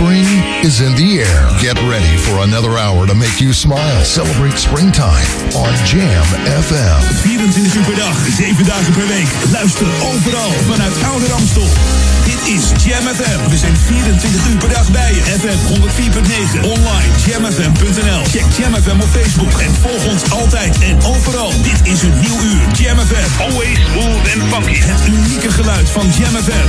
Spring is in the air. Get ready for another hour to make you smile. Celebrate springtime on Jam FM. 24 uur per dag, 7 dagen per week. Luister overal vanuit Oude Ramstel. Dit is Jam FM. We zijn 24 uur per dag bij je. FM 104.9. Online jamfm.nl. Check Jam FM op Facebook en volg ons altijd en overal. Dit is een nieuw uur. Jam FM. Always smooth and funky. Het unieke geluid van Jam FM.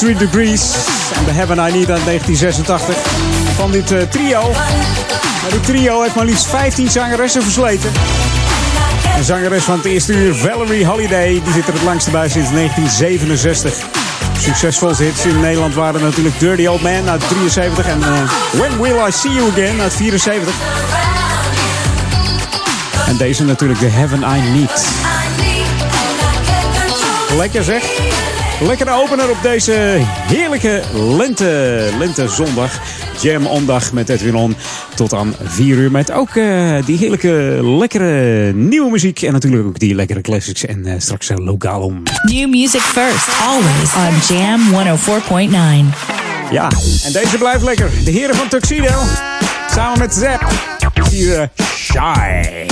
De 3 Degrees. En de Heaven I Need uit 1986. Van dit eh, trio. Maar dit trio heeft maar liefst 15 zangeressen versleten. Een zangeres van het eerste uur, Valerie Holiday, die zit er het langste bij sinds 1967. Succesvolste hits in Nederland waren natuurlijk Dirty Old Man uit 73 en eh, When Will I See You Again uit 74. En deze natuurlijk, The Heaven I Need. Lekker zeg. Lekkere opener op deze heerlijke lente, lentezondag. Jam ondag met Edwin On. Tot aan 4 uur met ook eh, die heerlijke, lekkere nieuwe muziek. En natuurlijk ook die lekkere classics. En eh, straks uh, lokaal om. New music first, always on Jam 104.9. Ja, en deze blijft lekker. De heren van Tuxedo. Samen met Zep. Hier eh, Shy.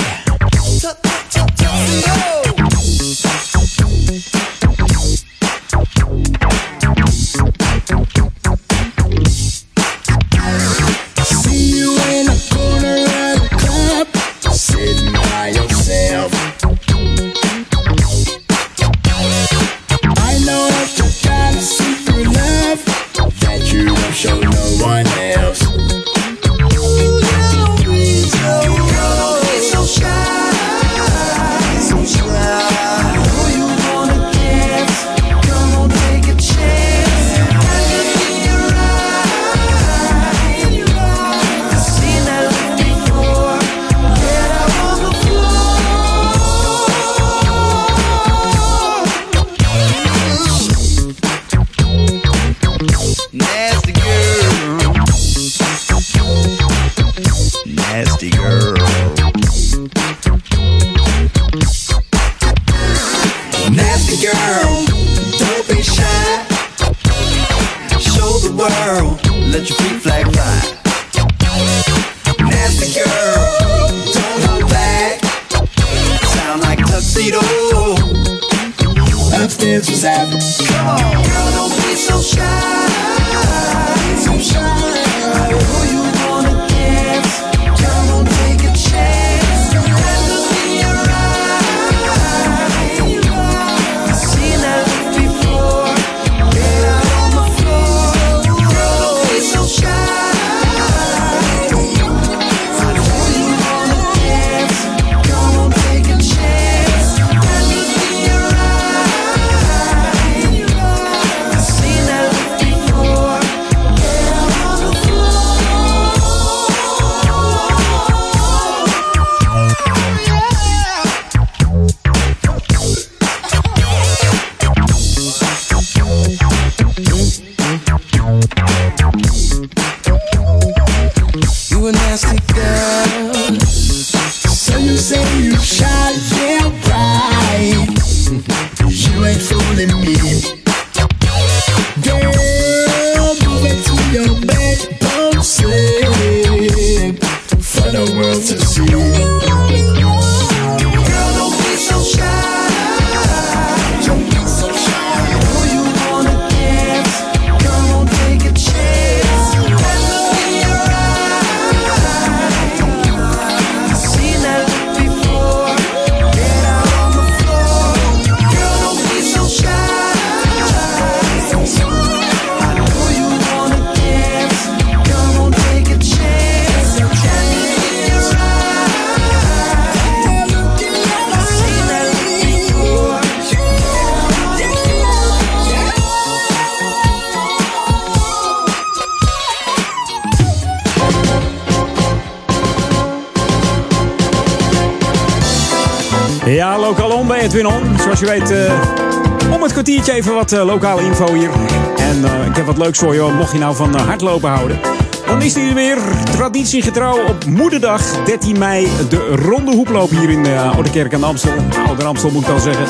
Zoals je weet, eh, om het kwartiertje even wat eh, lokale info hier. En eh, ik heb wat leuks voor je, mocht je nou van hardlopen houden. Dan is hij er weer, traditiegetrouw op moederdag 13 mei. De ronde hoeploop hier in de Oude Kerk aan de Amstel. Oude Amstel moet ik dan zeggen.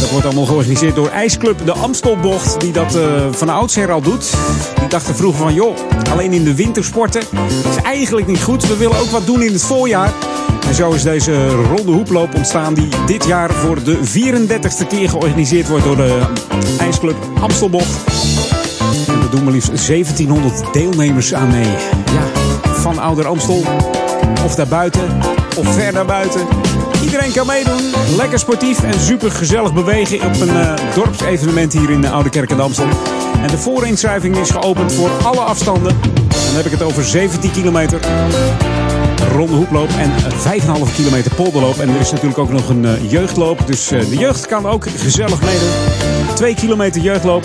Dat wordt allemaal georganiseerd door IJsclub de Amstelbocht, die dat van oudsher al doet. Die dachten vroeger van, joh, alleen in de wintersporten is eigenlijk niet goed. We willen ook wat doen in het voorjaar. En zo is deze ronde hoeploop ontstaan die dit jaar voor de 34ste keer georganiseerd wordt door de IJsclub Amstelbocht. En er doen maar liefst 1700 deelnemers aan mee. Ja, van Ouder Amstel of daarbuiten of ver daarbuiten. Iedereen kan meedoen. Lekker sportief en super gezellig bewegen op een eh, dorpsevenement hier in de Oude Kerk de Amstel. En de voorinschrijving is geopend voor alle afstanden. Dan heb ik het over 17 kilometer ronde hoeploop en 5,5 kilometer polderloop. En er is natuurlijk ook nog een eh, jeugdloop. Dus eh, de jeugd kan ook gezellig meedoen. 2 kilometer jeugdloop.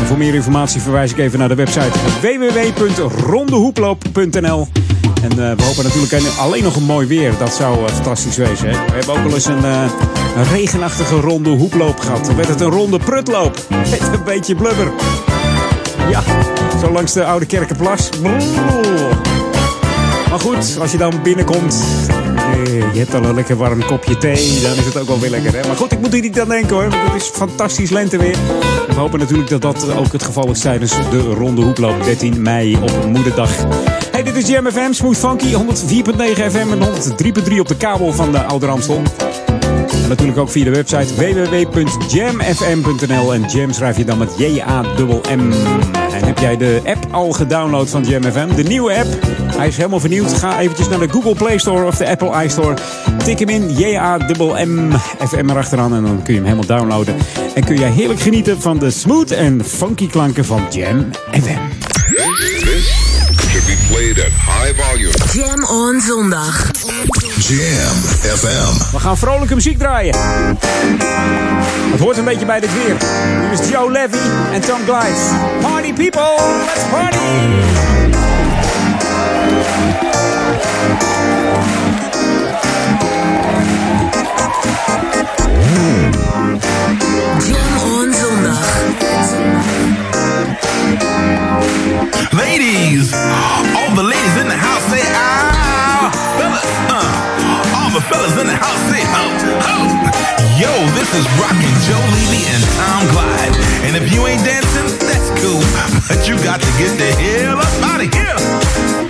En voor meer informatie verwijs ik even naar de website www.rondehoeploop.nl. En eh, we hopen natuurlijk een- alleen nog een mooi weer. Dat zou fantastisch wezen. We hebben ook wel eens een, regenachtige ronde hoeploop gehad. Dan werd het een ronde prutloop. Een beetje blubber. Ja, zo langs de Oude Kerkenplas. Maar goed, als je dan binnenkomt, eh, je hebt al een lekker warm kopje thee, dan is het ook wel weer lekker. Hè? Maar goed, ik moet hier niet aan denken hoor, want het is fantastisch lenteweer. En we hopen natuurlijk dat dat ook het geval is tijdens de ronde hoeploop 13 mei op moederdag. Hey, dit is Jam FM, Smooth Funky, 104.9 FM en 103.3 op de kabel van de Oude Amstel. Natuurlijk ook via de website www.jamfm.nl. En Jam schrijf je dan met J-A-M-M. En heb jij de app al gedownload van Jam FM? De nieuwe app. Hij is helemaal vernieuwd. Ga eventjes naar de Google Play Store of de Apple iStore. Tik hem in, J-A-M-M, FM erachteraan. En dan kun je hem helemaal downloaden. En kun jij heerlijk genieten van de smooth en funky klanken van Jam FM. Be played at high volume. Jam on zondag. Jam FM. We gaan vrolijke muziek draaien. Het hoort een beetje bij dit weer. Hier is Joe Levy en Tom Glides. Party people, let's party! Jam on zondag. Ladies, all the ladies in the house say ah. Fellas, uh, all the fellas in the house say ho, ho. Yo, this is Rockin' Joe Levy and Tom Glide, And if you ain't dancing, that's cool. But you got to get the hell up out of here.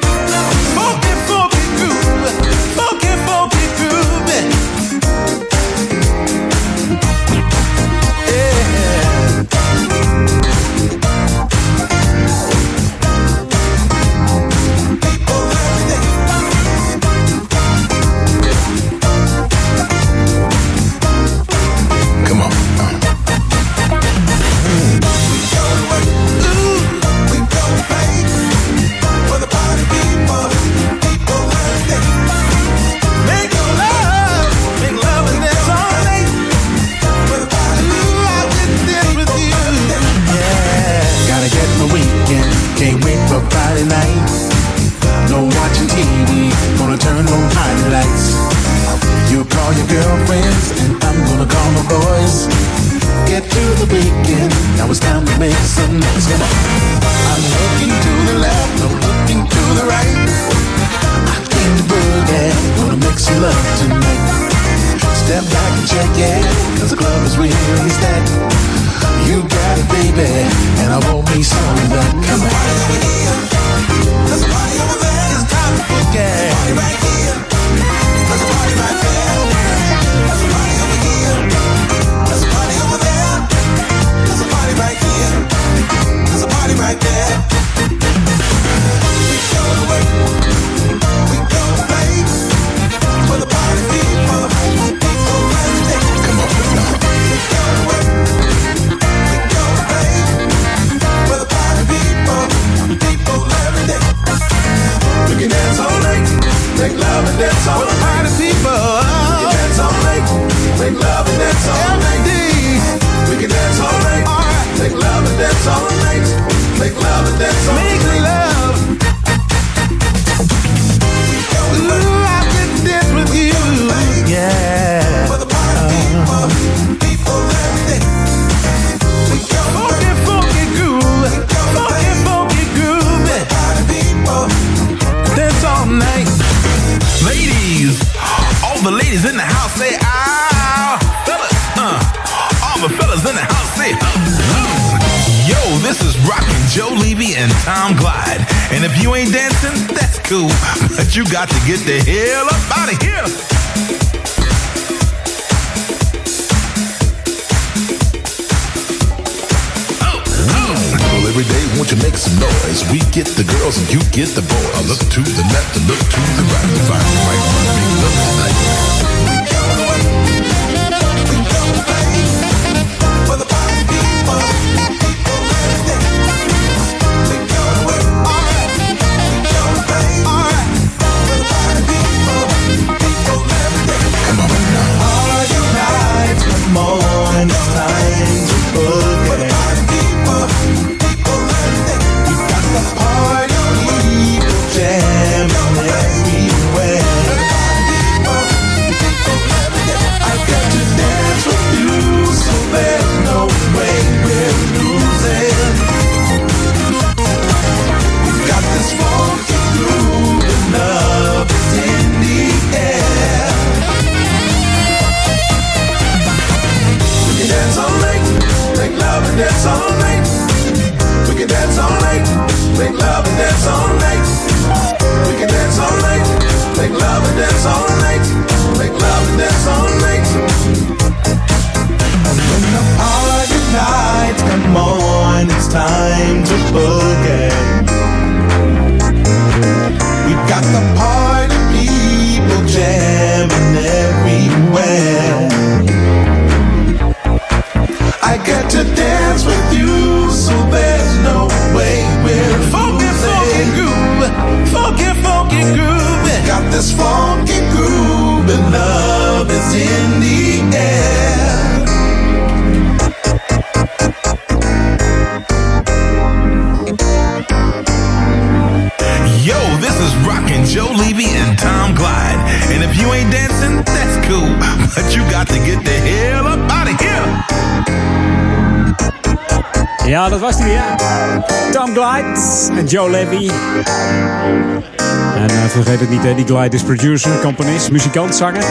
Glide is producer, componist, muzikant, zanger.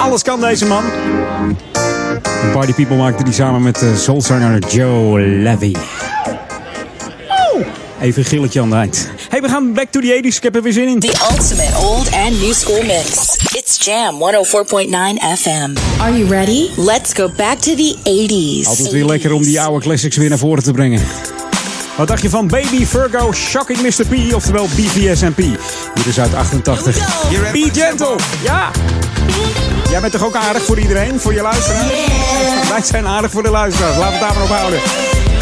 Alles kan deze man. En Party People maakte die samen met uh, soulzanger Joe Levy. Even een gilletje aan de eind. Hey, we gaan back to the 80s. Ik heb er weer zin in. The ultimate old and new school mix. It's Jam 104.9 FM. Are you ready? Let's go back to the 80s. Altijd weer lekker om die oude classics weer naar voren te brengen. Wat dacht je van Baby Virgo Shocking Mr. P, oftewel BVSMP? Hier is uit 88. Be gentle, ja! Jij bent toch ook aardig voor iedereen, voor je luisteraars? Wij zijn aardig voor de luisteraars, laten we het daar maar op houden.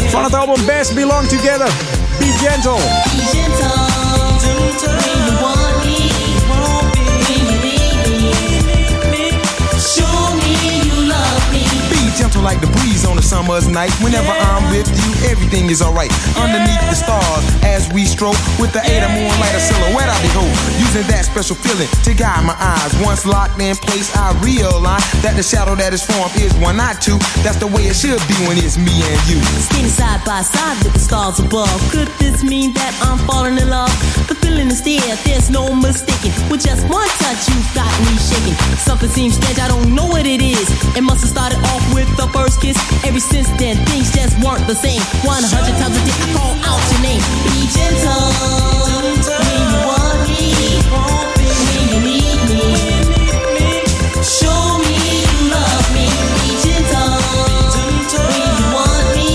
Van het album Best Belong Together, Be Gentle. Be gentle like the breeze on a summer's night. Whenever I'm with you, everything is alright. Underneath the stars, as we stroke with the eight of moonlight, a silhouette I behold. Using that special feeling to guide my eyes. Once locked in place, I realize that the shadow that is formed is one, not two. That's the way it should be when it's me and you. Standing side by side with the stars above. Could this mean that I'm falling in love? The feeling is there, there's no mistaking. With just one touch, you've got me shaking. Something seems strange, I don't know what it is. It must have started off with the first kiss. Ever since then, things just weren't the same. 100 times a day, I call out your name. Be gentle when you want me, when you need me. Show me you love me. Be gentle when you want me,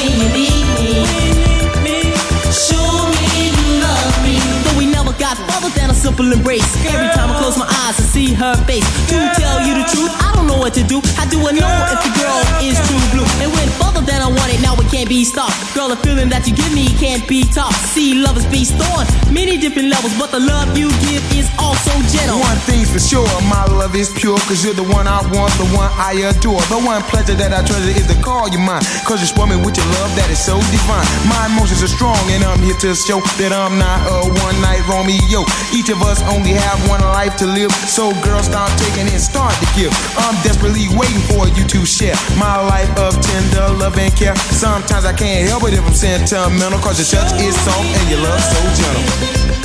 when you need me. Show me you love me. Though we never got further than a simple embrace. Every time close my eyes, I see her face. To tell you the truth, I don't know what to do. How do I know if the girl is true blue? It went further than I wanted, now it can't be stopped. Girl, the feeling that you give me can't be topped. See, love is based on many different levels, but the love you give is also gentle. One thing's for sure, my love is pure, cause you're the one I want, the one I adore. The one pleasure that I treasure is to call you mine, cause you spoil me with your love that is so divine. My emotions are strong, and I'm here to show that I'm not a one night Romeo. Each of us only have one life to live, so girl, stop taking and start to give. I'm desperately waiting for you to share my life of tender love and care. Sometimes I can't help it if I'm sentimental, cause your touch is soft and your love so gentle.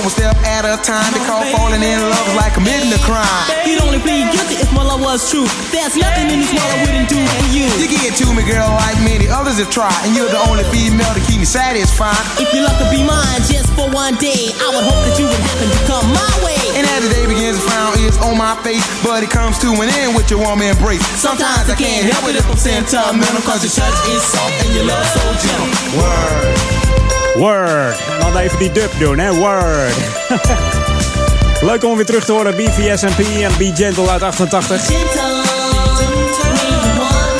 Take things slow, a step at a time, because falling in love is like committing a crime. You'd only plead guilty if my love was true. There's nothing in this world I wouldn't do for you. You get to me, girl, like many others have tried, and you're the only female to keep me satisfied. If your luck could be mine just for one day, I would hope that you would happen to come my way. And as the day begins, a frown is on my face, but it comes to an end with your warm embrace. Sometimes I can't help it if I'm sentimental, cause your touch is soft and your love so gentle. Word. Word. Dan even die dub doen, hè? Word. Leuk om weer terug te horen. BVSMP en Be Gentle uit 88.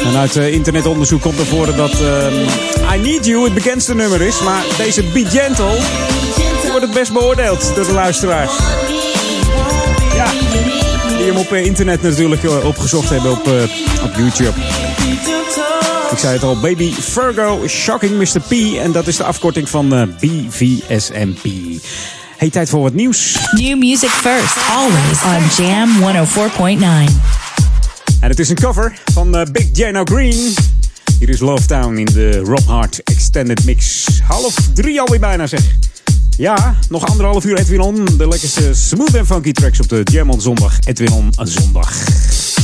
En uit eh, internetonderzoek komt naar dat ehm, I Need You het bekendste nummer is. Maar deze Be Gentle wordt het best beoordeeld door de luisteraars. Ja, die hem op eh, internet natuurlijk eh, opgezocht hebben op, op YouTube. Ik zei het al, Baby Virgo Shocking Mr. P. En dat is de afkorting van eh, BVSMP. Hey, tijd voor wat nieuws. New music first, always on Jam 104.9. En het is een cover van eh, Big Jano Green. Hier is Love Town in de Rob Hart Extended Mix. Half drie alweer bijna zeg. Ja, nog anderhalf uur Edwin On. De lekkerste smooth en funky tracks op de Jam on zondag. Edwin On zondag.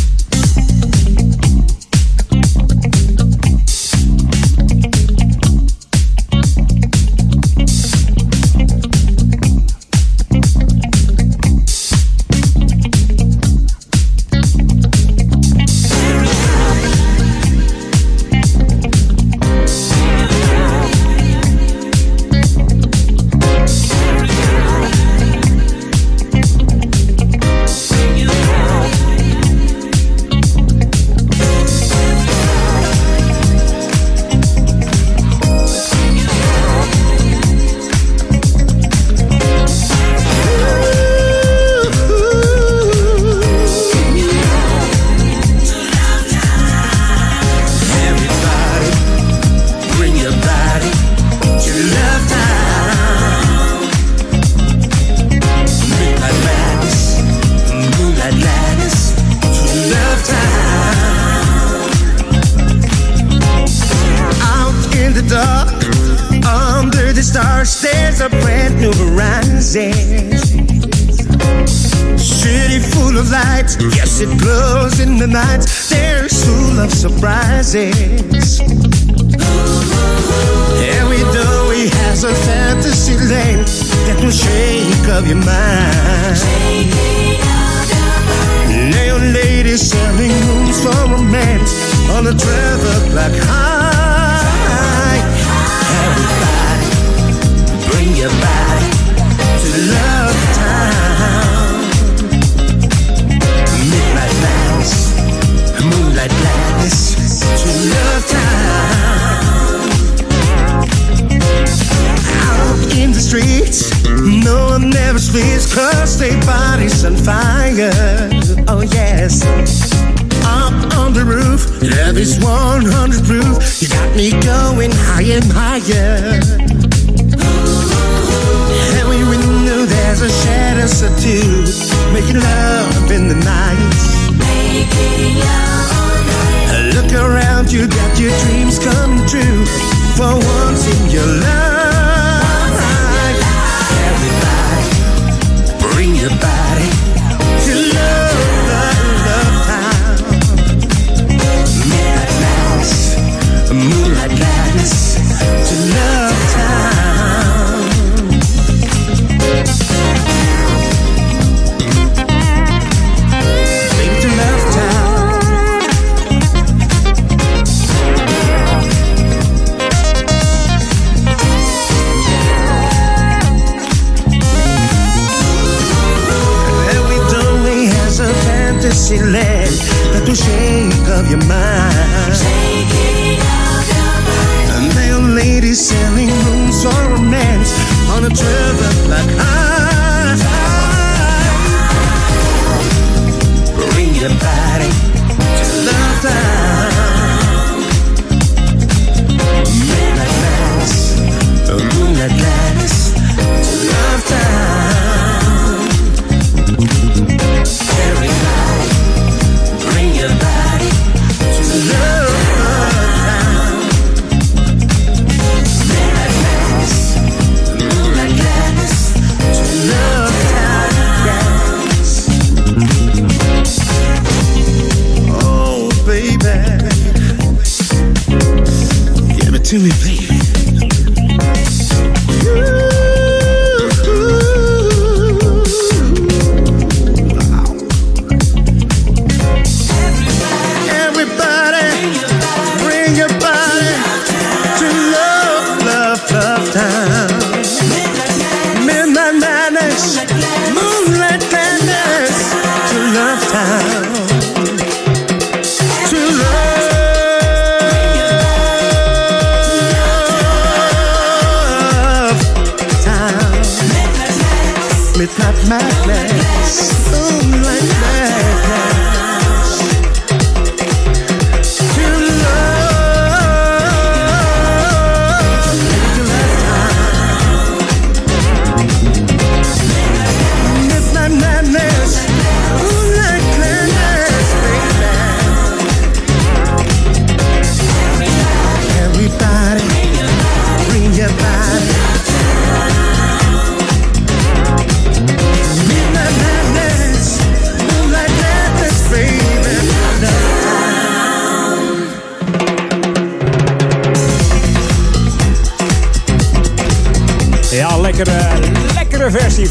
madness.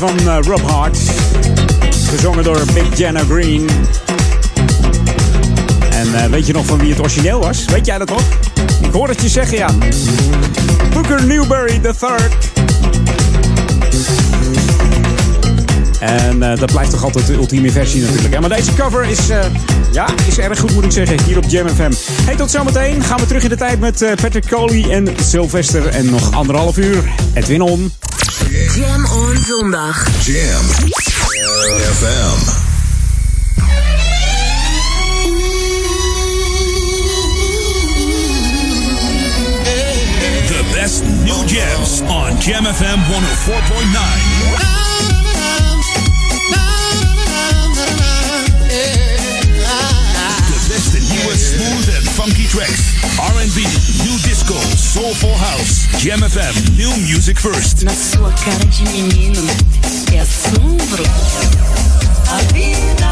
van eh, Rob Hart. Gezongen door Big Jenna Green. En eh, weet je nog van wie het origineel was? Weet jij dat nog? Ik hoor het je zeggen, ja. Booker Newberry Third. En eh, dat blijft toch altijd de ultieme versie natuurlijk. Hè? Maar deze cover is, ja, is erg goed, moet ik zeggen, hier op Jam FM. Hey, tot zometeen. Gaan we terug in de tijd met uh, Patrick Coley en Sylvester. En nog anderhalf uur. Edwin On. on zondag. Jam FM. The best new jams on Jam FM 104.9. smooth and funky tracks, R&B, disco, soulful house. Jam FM, new music first. Na sua cara de menino é assombro. A vida.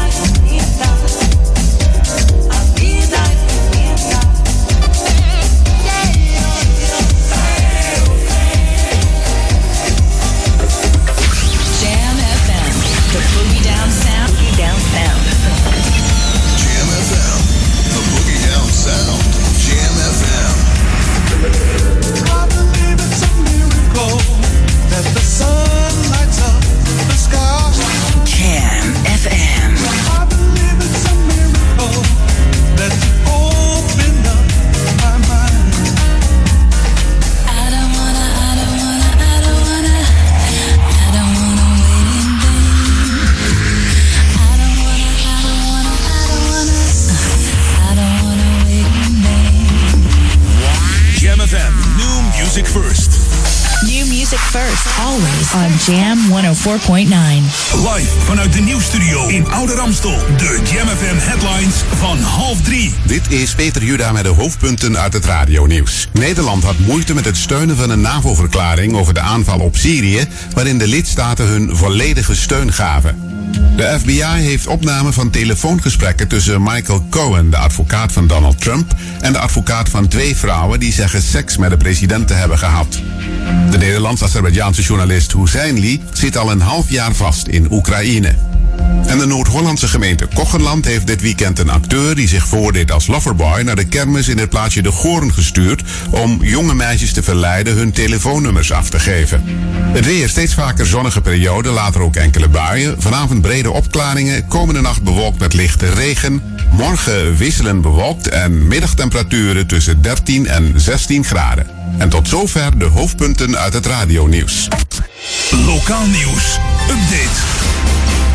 On Jam 104.9. Live vanuit de nieuwstudio in Oude Ramstel. De Jam FM headlines van half drie. Dit is Peter Juda met de hoofdpunten uit het radionieuws. Nederland had moeite met het steunen van een NAVO-verklaring over de aanval op Syrië, waarin de lidstaten hun volledige steun gaven. De FBI heeft opname van telefoongesprekken tussen Michael Cohen, de advocaat van Donald Trump, en de advocaat van twee vrouwen die zeggen seks met de president te hebben gehad. De Nederlands-Azerbeidjaanse journalist Hussein zit al een half jaar vast in Oekraïne. En de Noord-Hollandse gemeente Kochenland heeft dit weekend een acteur die zich voordeed als loverboy naar de kermis in het plaatsje De Goorn gestuurd om jonge meisjes te verleiden hun telefoonnummers af te geven. Het weer steeds vaker zonnige periode, later ook enkele buien. Vanavond brede opklaringen, komende nacht bewolkt met lichte regen. Morgen wisselend bewolkt en middagtemperaturen tussen 13 en 16 graden. En tot zover de hoofdpunten uit het radionieuws. Lokaal nieuws. Update.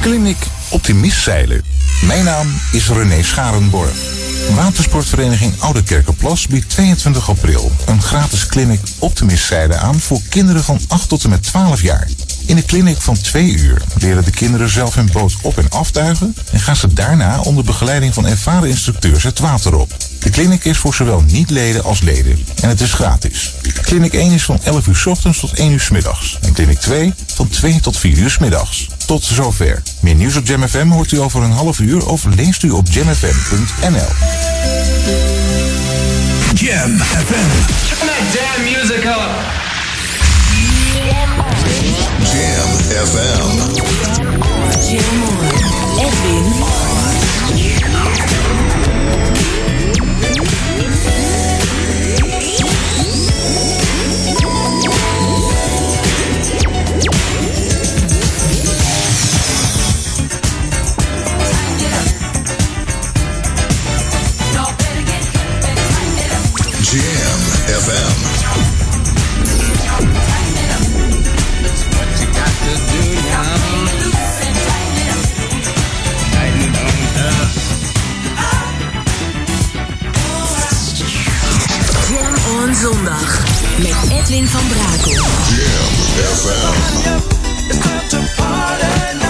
Clinic Optimist Zeilen. Mijn naam is René Scharenborg. Watersportvereniging Oude Kerkenplas biedt 22 april een gratis clinic Zeilen aan voor kinderen van 8 tot en met 12 jaar. In de clinic van 2 uur leren de kinderen zelf hun boot op- en aftuigen en gaan ze daarna onder begeleiding van ervaren instructeurs het water op. De clinic is voor zowel niet-leden als leden en het is gratis. Clinic 1 is van 11 uur 's ochtends tot 1 uur 's middags en clinic 2 van 2 tot 4 uur 's middags. Tot zover. Meer nieuws op Jam FM hoort u over een half uur of leest u op jamfm.nl. Jam FM. Turn that damn music up. Jam FM. Jam on. Edwin Jam Edwin van Brakel. Jam FM.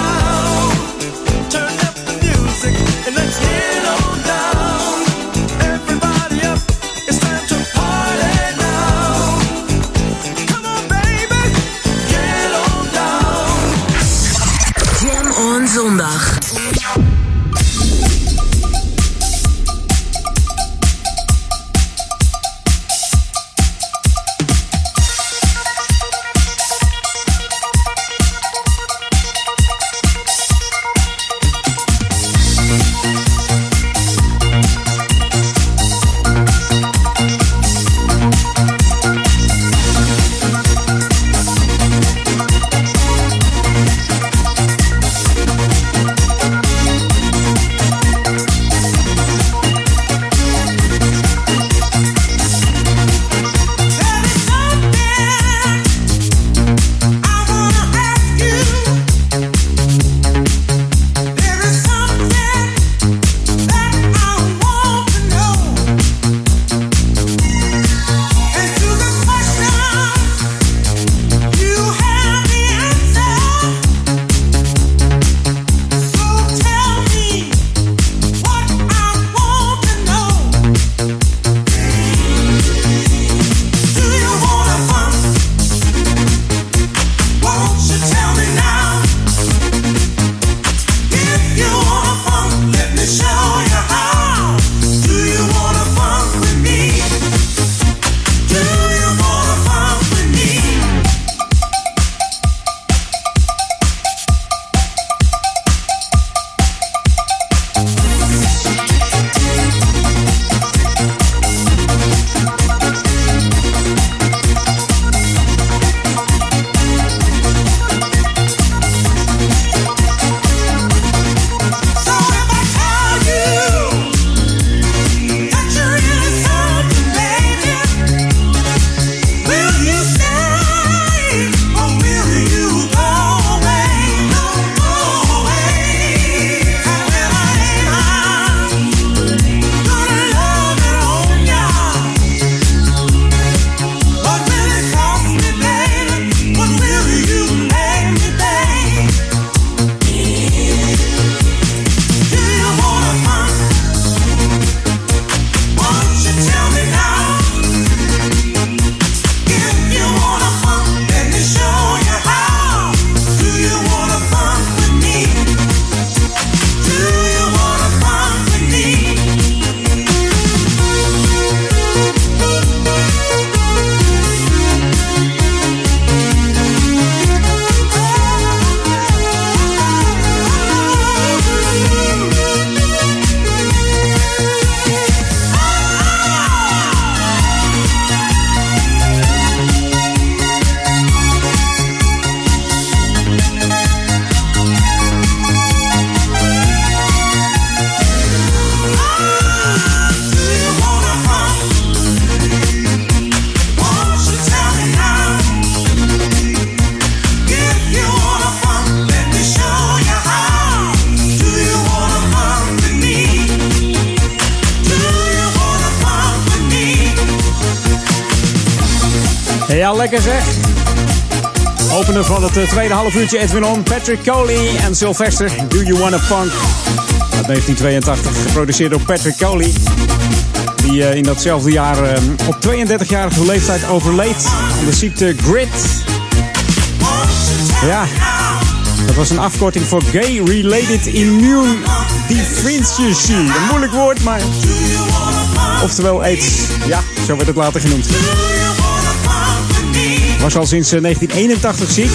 Het eh, tweede half uurtje Edwin On, Patrick Coley en Sylvester. Do You Wanna Funk? Uit 1982, geproduceerd door Patrick Coley. Die eh, in datzelfde jaar eh, op 32-jarige leeftijd overleed aan de ziekte GRIT. Ja, dat was een afkorting voor Gay Related Immune Deficiency. Een moeilijk woord, maar... Oftewel AIDS. Ja, zo werd het later genoemd. Was al sinds eh, 1981 ziek.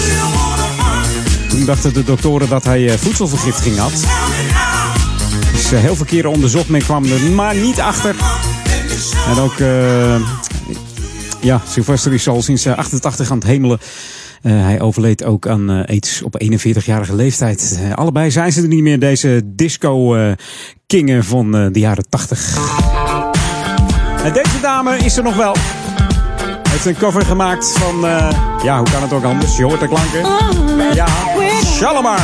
Toen dachten de doktoren dat hij eh, voedselvergiftiging had. Dus eh, heel veel keren onderzocht. Men kwam er maar niet achter. En ook... eh, ja, Sylvester is al sinds eh, 88 aan het hemelen. Eh, hij overleed ook aan eh, aids op 41-jarige leeftijd. Eh, allebei zijn ze er niet meer, deze disco-kingen van eh, de jaren 80. En deze dame is er nog wel. Heeft een cover gemaakt van... eh, ja, hoe kan het ook anders? Je hoort de klanken. Ja, Shalimar.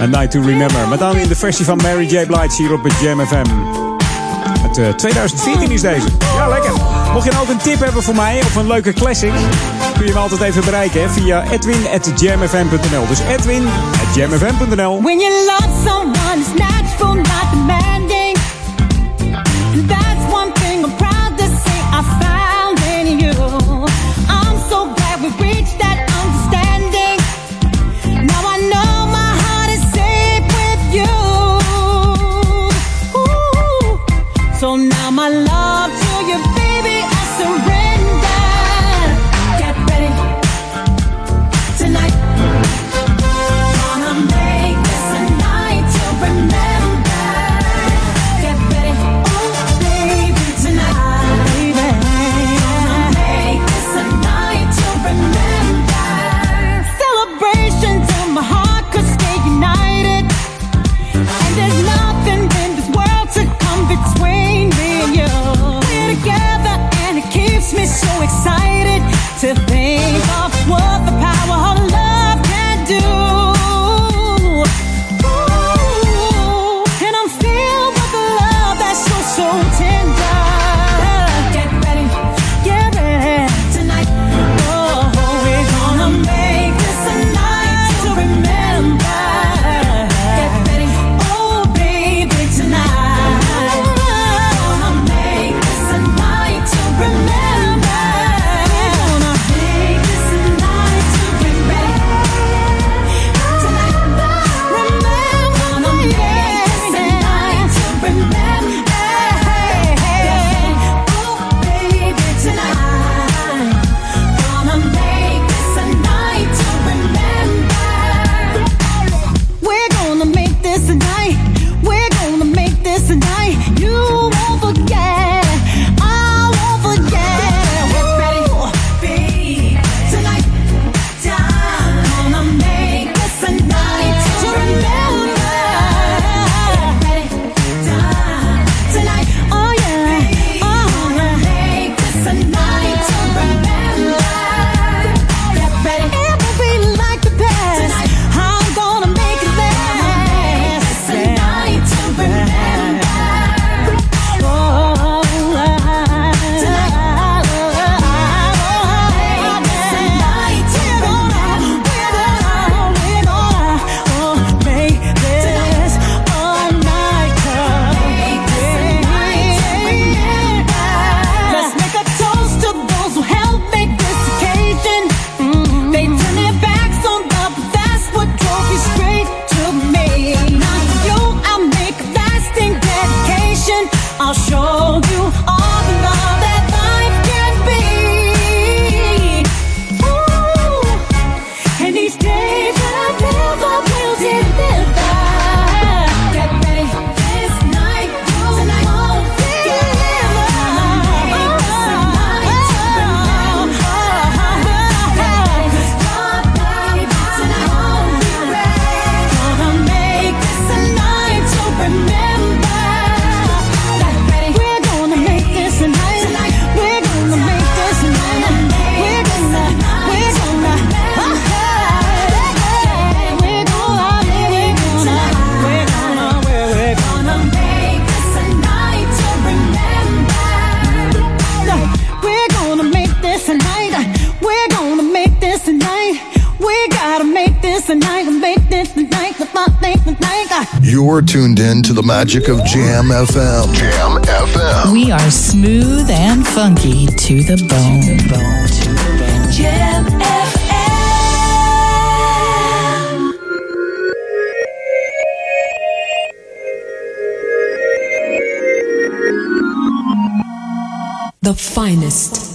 A Night to Remember. Maar dan in de versie van Mary J. Blige hier op het Jam FM. Het eh, 2014 is deze. Ja, lekker. Mocht je nou ook een tip hebben voor mij of een leuke classic, kun je me altijd even bereiken hè, via edwin.jamfm.nl. Dus edwin.jamfm.nl. When you love someone, it's natural, not demanding. And that's one the magic of Jam FM. Jam FM. We are smooth and funky to the bone. To the bone, to the bone. Jam FM. the finest.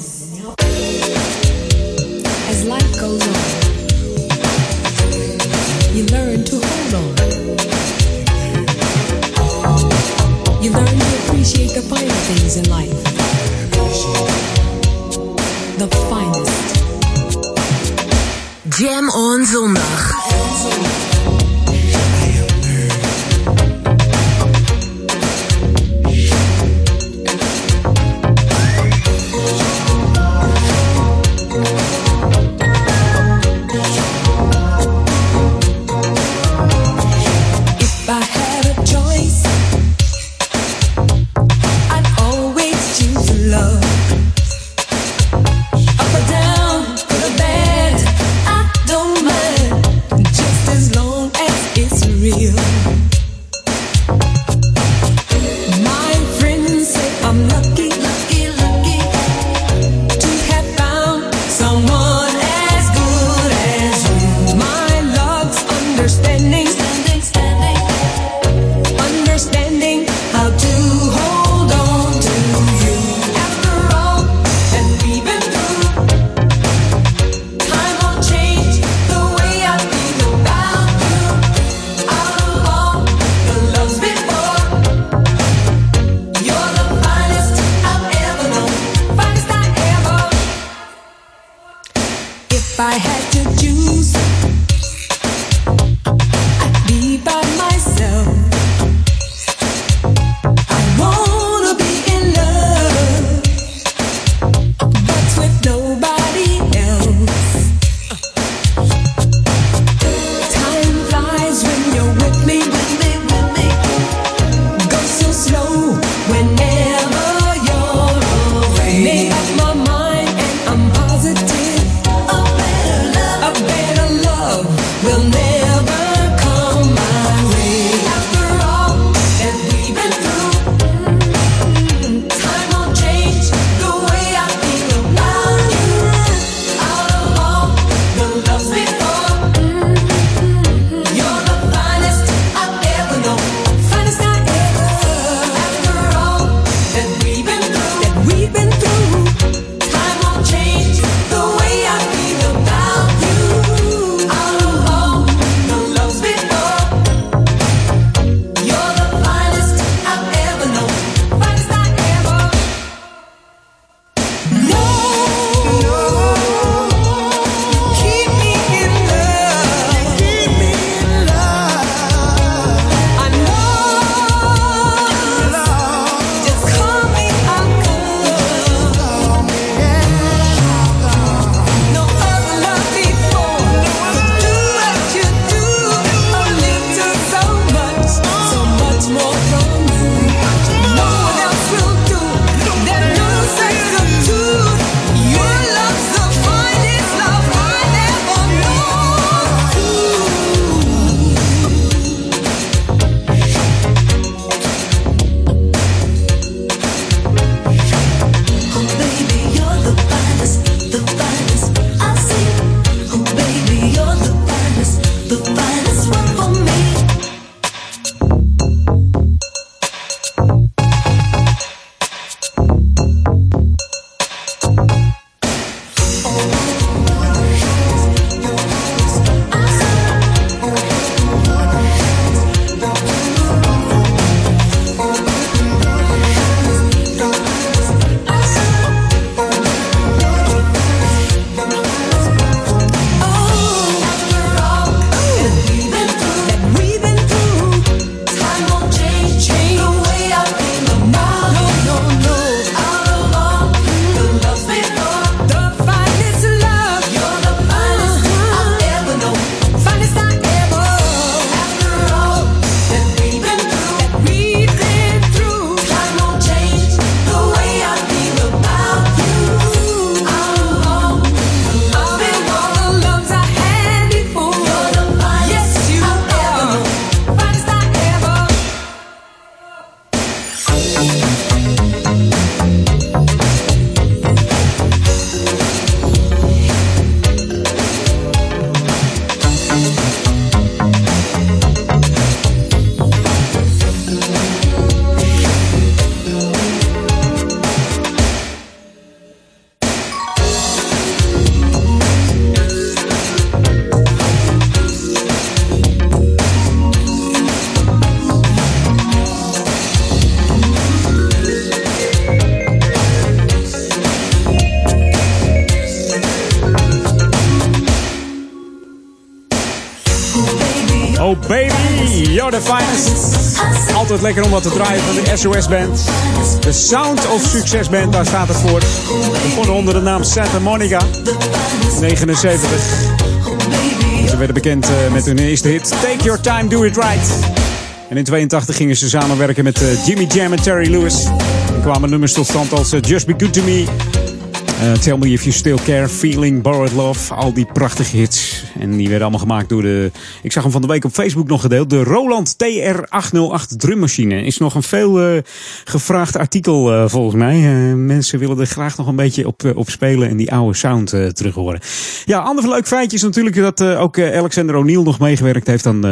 I had Altijd lekker om wat te draaien van de SOS Band. De Sound of Success Band, daar staat het voor. Begonnen onder de naam Santa Monica. 79. Ze werden bekend eh, met hun eerste hit Take Your Time, Do It Right. En in 82 gingen ze samenwerken met eh, Jimmy Jam en Terry Lewis. Er kwamen nummers tot stand als eh, Just Be Good To Me... eh, Tell Me If You Still Care, Feeling, Borrowed Love. Al die prachtige hits. En die werden allemaal gemaakt door de... Ik zag hem van de week op Facebook nog gedeeld. De Roland TR808 drummachine. Is nog een veel eh, gevraagd artikel eh, volgens mij. Mensen willen er graag nog een beetje op, op spelen. En die oude sound terug horen. Ja, ander leuk feitje is natuurlijk dat ook Alexander O'Neill nog meegewerkt heeft aan,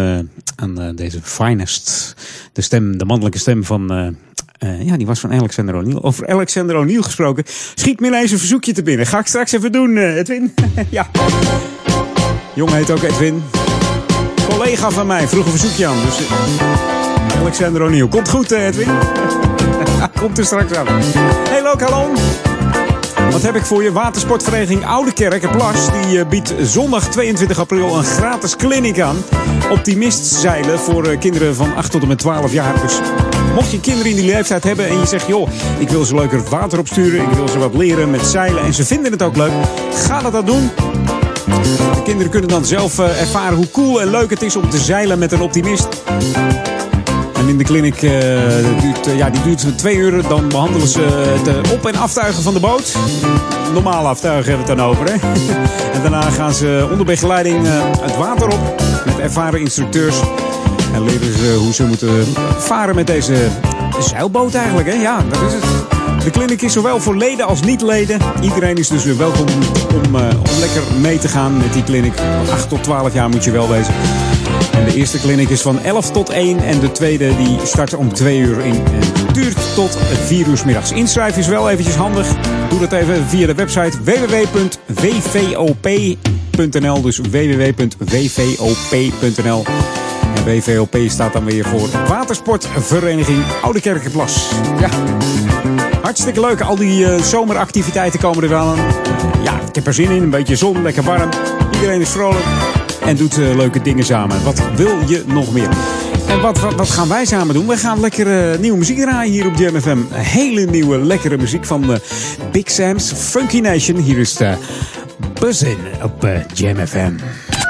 aan deze Finest. De stem, de mannelijke stem van... eh, ja, die was van Alexander O'Neill. Over Alexander O'Neill gesproken. Schiet me ineens een verzoekje te binnen. Ga ik straks even doen, eh, Edwin. ja. Jongen heet ook Edwin. Collega van mij vroeg een verzoekje aan. Dus eh, Alexander O'Neill. Komt goed, Edwin. Komt er straks aan. Hey, Lokalon. Wat heb ik voor je? Watersportvereniging Oude Kerk en Plas. Die biedt zondag 22 april een gratis clinic aan. Optimistzeilen voor kinderen van 8 tot en met 12 jaar. Dus mocht je kinderen in die leeftijd hebben en je zegt... joh, ik wil ze leuker water opsturen. Ik wil ze wat leren met zeilen. En ze vinden het ook leuk. Ga dat dan doen. De kinderen kunnen dan zelf eh, ervaren hoe cool en leuk het is om te zeilen met een optimist. En in de clinic eh, duurt, eh, ja, die duurt twee uur. Dan behandelen ze het op- en aftuigen van de boot. Normaal aftuigen hebben we het dan over. Hè? en daarna gaan ze onder begeleiding het water op. Met ervaren instructeurs. En leren ze hoe ze moeten varen met deze zeilboot eigenlijk. Hè? Ja, dat is het. De clinic is zowel voor leden als niet-leden. Iedereen is dus welkom om, eh, om lekker mee te gaan met die clinic. Van 8 tot 12 jaar moet je wel wezen. En de eerste clinic is van 11 tot 1 en de tweede die start om 2 uur in en duurt tot 4 uur middags. Inschrijven is wel eventjes handig. Doe dat even via de website www.wvop.nl. Dus www.wvop.nl. En WVOP staat dan weer voor Watersportvereniging Oude Kerkenplas. Ja. Hartstikke leuk. Al die eh, zomeractiviteiten komen er wel aan. Ja, ik heb er zin in. Een beetje zon, lekker warm. Iedereen is vrolijk en doet eh, leuke dingen samen. Wat wil je nog meer? En wat, wat, gaan wij samen doen? Wij gaan lekker eh, nieuwe muziek draaien hier op Jam FM. Een hele nieuwe, lekkere muziek van Big Sam's Funky Nation. Hier is de Buzzin op eh, Jam FM.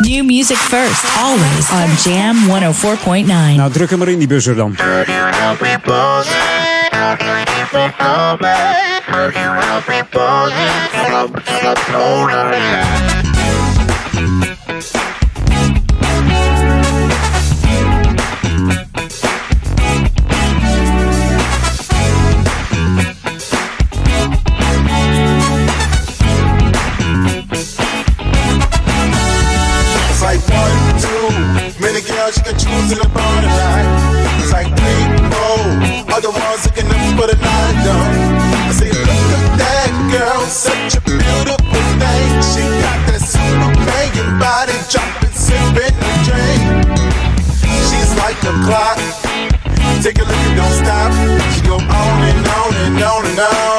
New music first, always on Jam 104.9. Nou, druk hem maar in die buzzer dan. It's girls you can choose in the bar tonight. It's like three, four, other ones looking up for the night done. I say, look at that girl, such a beautiful thing. She got that super body, jumping, sipping the drink. She's like a clock. Take a look and don't stop. She go on and on and on and on.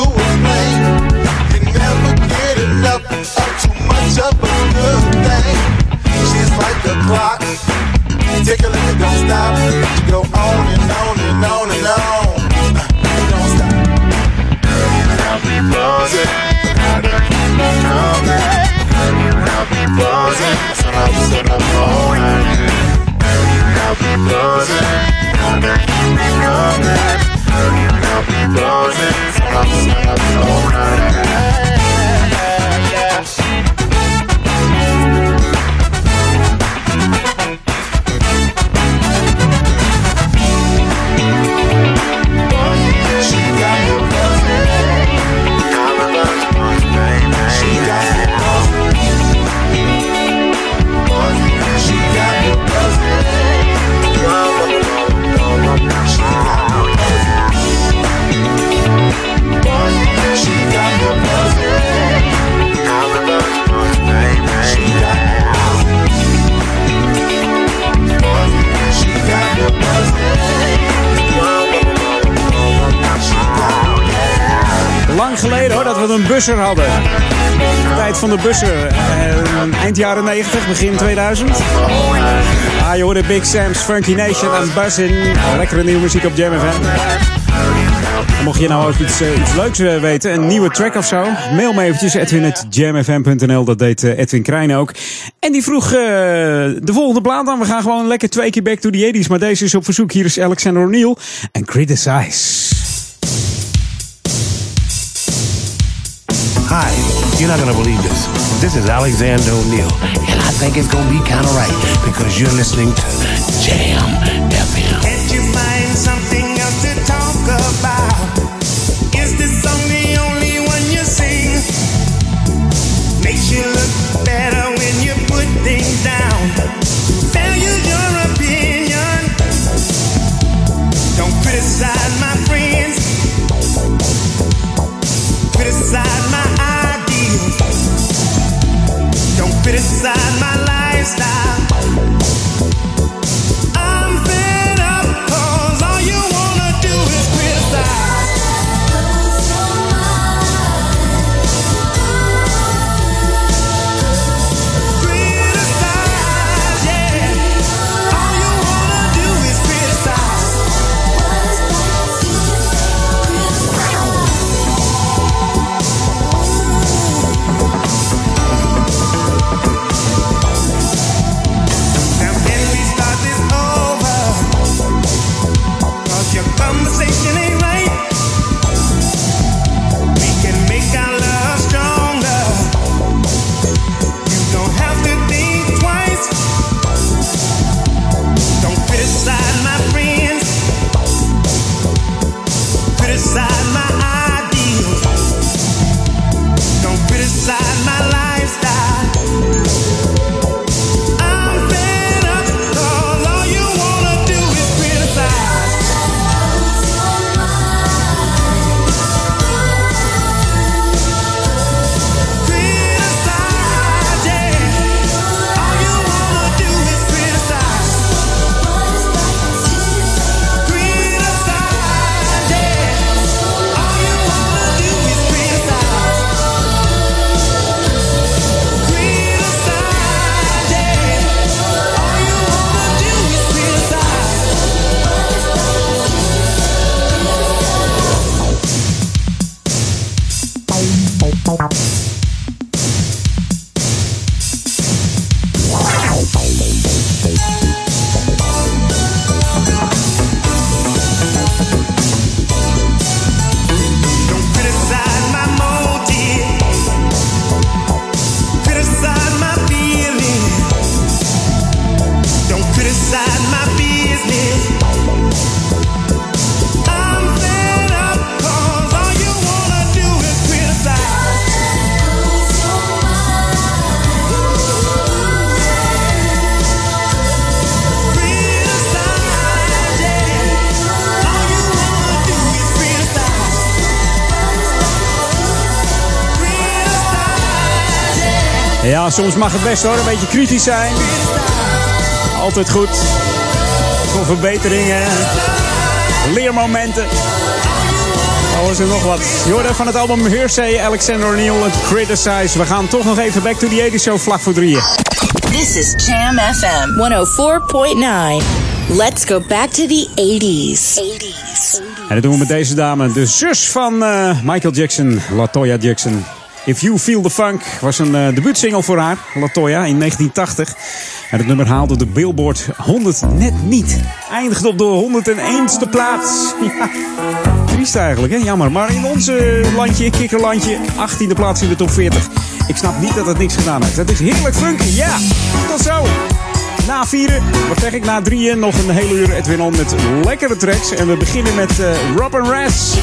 You never get enough of too much of a good thing. She's like a clock. Don't stop. Go on and on and on and on. Don't stop. You me buzzing. Gotta gonna keep. Een busser hadden. De tijd van de busser. eh, eind jaren 90, begin 2000. Ah, je hoorde Big Sam's Funky Nation en Buzzin. Lekkere nieuwe muziek op Jam FM. Mocht je nou ook iets, eh, leuks eh, weten, een nieuwe track of zo, mail me eventjes edwin.jamfm.nl. Dat deed eh, Edwin Krijn ook. En die vroeg de volgende plaat aan. We gaan gewoon lekker twee keer back to the 80s. Maar deze is op verzoek. Hier is Alexander O'Neill en Criticize. Hi, you're not gonna believe this. This is Alexander O'Neill, and I think it's gonna be kind of right because you're listening to Jam Don't criticize my lifestyle. Ja, soms mag het best hoor, een beetje kritisch zijn. Altijd goed. Voor verbeteringen. Leermomenten. Alles en nog wat. Je hoorde van het album Hearsay, Alexander O'Neill, Criticize. We gaan toch nog even back to the 80s show vlak voor drieën. This is Jam FM 104.9. Let's go back to the 80s. 80s. En dat doen we met deze dame, de zus van eh, Michael Jackson, Latoya Jackson. If You Feel the Funk was een eh, debuutsingle voor haar, Latoya, in 1980. En het nummer haalde de Billboard 100 net niet. Eindigde op de 101ste plaats. Ja, triest eigenlijk, hè? Jammer. Maar in onze landje, kikkerlandje, 18e plaats in de top 40. Ik snap niet dat het niks gedaan heeft. Het is heerlijk funky, ja. Tot zo. Na vieren, wat zeg ik, na drieën nog een hele uur Edwin On met lekkere tracks. En we beginnen met eh Robin Raz.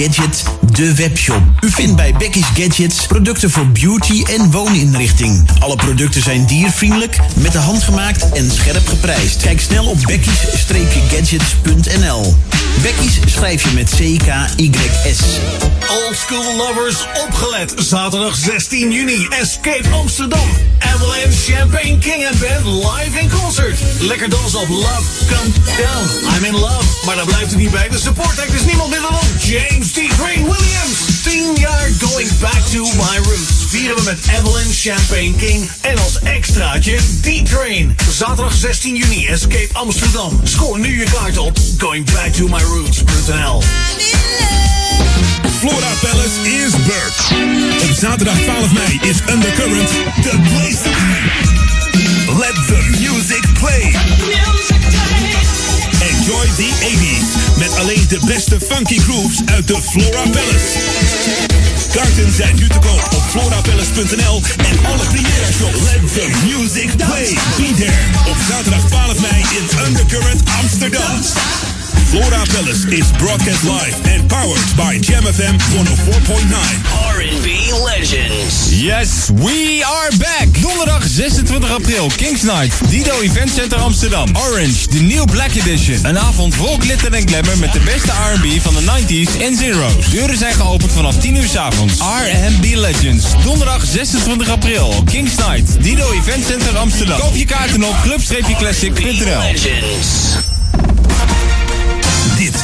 Gadget de webshop. U vindt bij Becky's Gadgets producten voor beauty en wooninrichting. Alle producten zijn diervriendelijk, met de hand gemaakt en scherp geprijsd. Kijk snel op becky's-gadgets.nl. Becky's schrijf je met C-K-Y-S. Old school lovers, opgelet. Zaterdag 16 juni, Escape Amsterdam. Avalanche Champagne King and Band live in concert. Lekker dansen op Love Come Down. I'm in love. Maar daar blijft het niet bij. De support act is niemand minder dan James D. Green Williams. 10 jaar going back to my roots. Vieren we met Avalanche Champagne King. En als extraatje D-Train. Zaterdag 16 juni, Escape Amsterdam. Scoor nu je kaart op goingbacktomyroots.nl. Flora Palace is back. Op zaterdag 12 mei is Undercurrent the place to be. Let the music play. Enjoy the 80s met alleen de beste funky grooves uit de Flora Palace. Kaarten zijn nu te koop op florapalace.nl en alle première shows. Let the music play. Be there op zaterdag 12 mei in Undercurrent Amsterdam. Flora Palace is broadcast live and powered by Jam FM 104.9. R&B Legends. Yes, we are back! Donderdag 26 april, Kings Night, Dido Event Center Amsterdam. Orange, de New Black Edition. Een avond vol glitter en glamour met de beste R&B van de 90s en zeros. Deuren zijn geopend vanaf 10 uur 's avonds. R&B Legends. Donderdag 26 april, Kings Night, Dido Event Center Amsterdam. Koop je kaarten op club-classic.nl.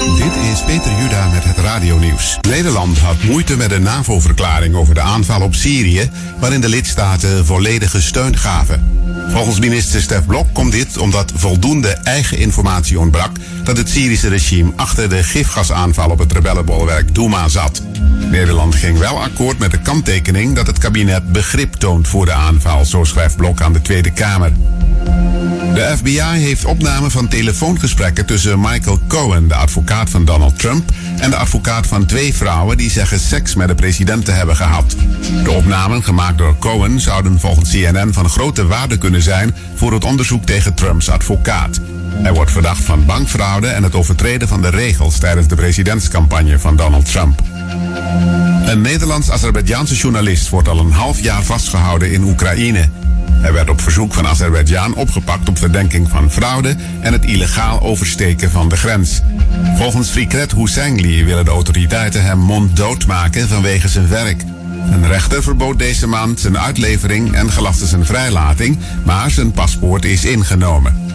Dit is Peter Juda met het radionieuws. Nederland had moeite met een NAVO-verklaring over de aanval op Syrië, waarin de lidstaten volledige steun gaven. Volgens minister Stef Blok komt dit omdat voldoende eigen informatie ontbrak dat het Syrische regime achter de gifgasaanval op het rebellenbolwerk Douma zat. Nederland ging wel akkoord met de kanttekening dat het kabinet begrip toont voor de aanval, zo schrijft Blok aan de Tweede Kamer. De FBI heeft opnamen van telefoongesprekken tussen Michael Cohen, de advocaat van Donald Trump, en de advocaat van twee vrouwen die zeggen seks met de president te hebben gehad. De opnamen, gemaakt door Cohen, zouden volgens CNN van grote waarde kunnen zijn voor het onderzoek tegen Trumps advocaat. Hij wordt verdacht van bankfraude en het overtreden van de regels tijdens de presidentscampagne van Donald Trump. Een Nederlands-Azerbeidjaanse journalist wordt al een half jaar vastgehouden in Oekraïne. Hij werd op verzoek van Azerbeidzjan opgepakt op verdenking van fraude en het illegaal oversteken van de grens. Volgens Fikret Husseingli willen de autoriteiten hem monddood maken vanwege zijn werk. Een rechter verbood deze maand zijn uitlevering en gelastte zijn vrijlating, maar zijn paspoort is ingenomen.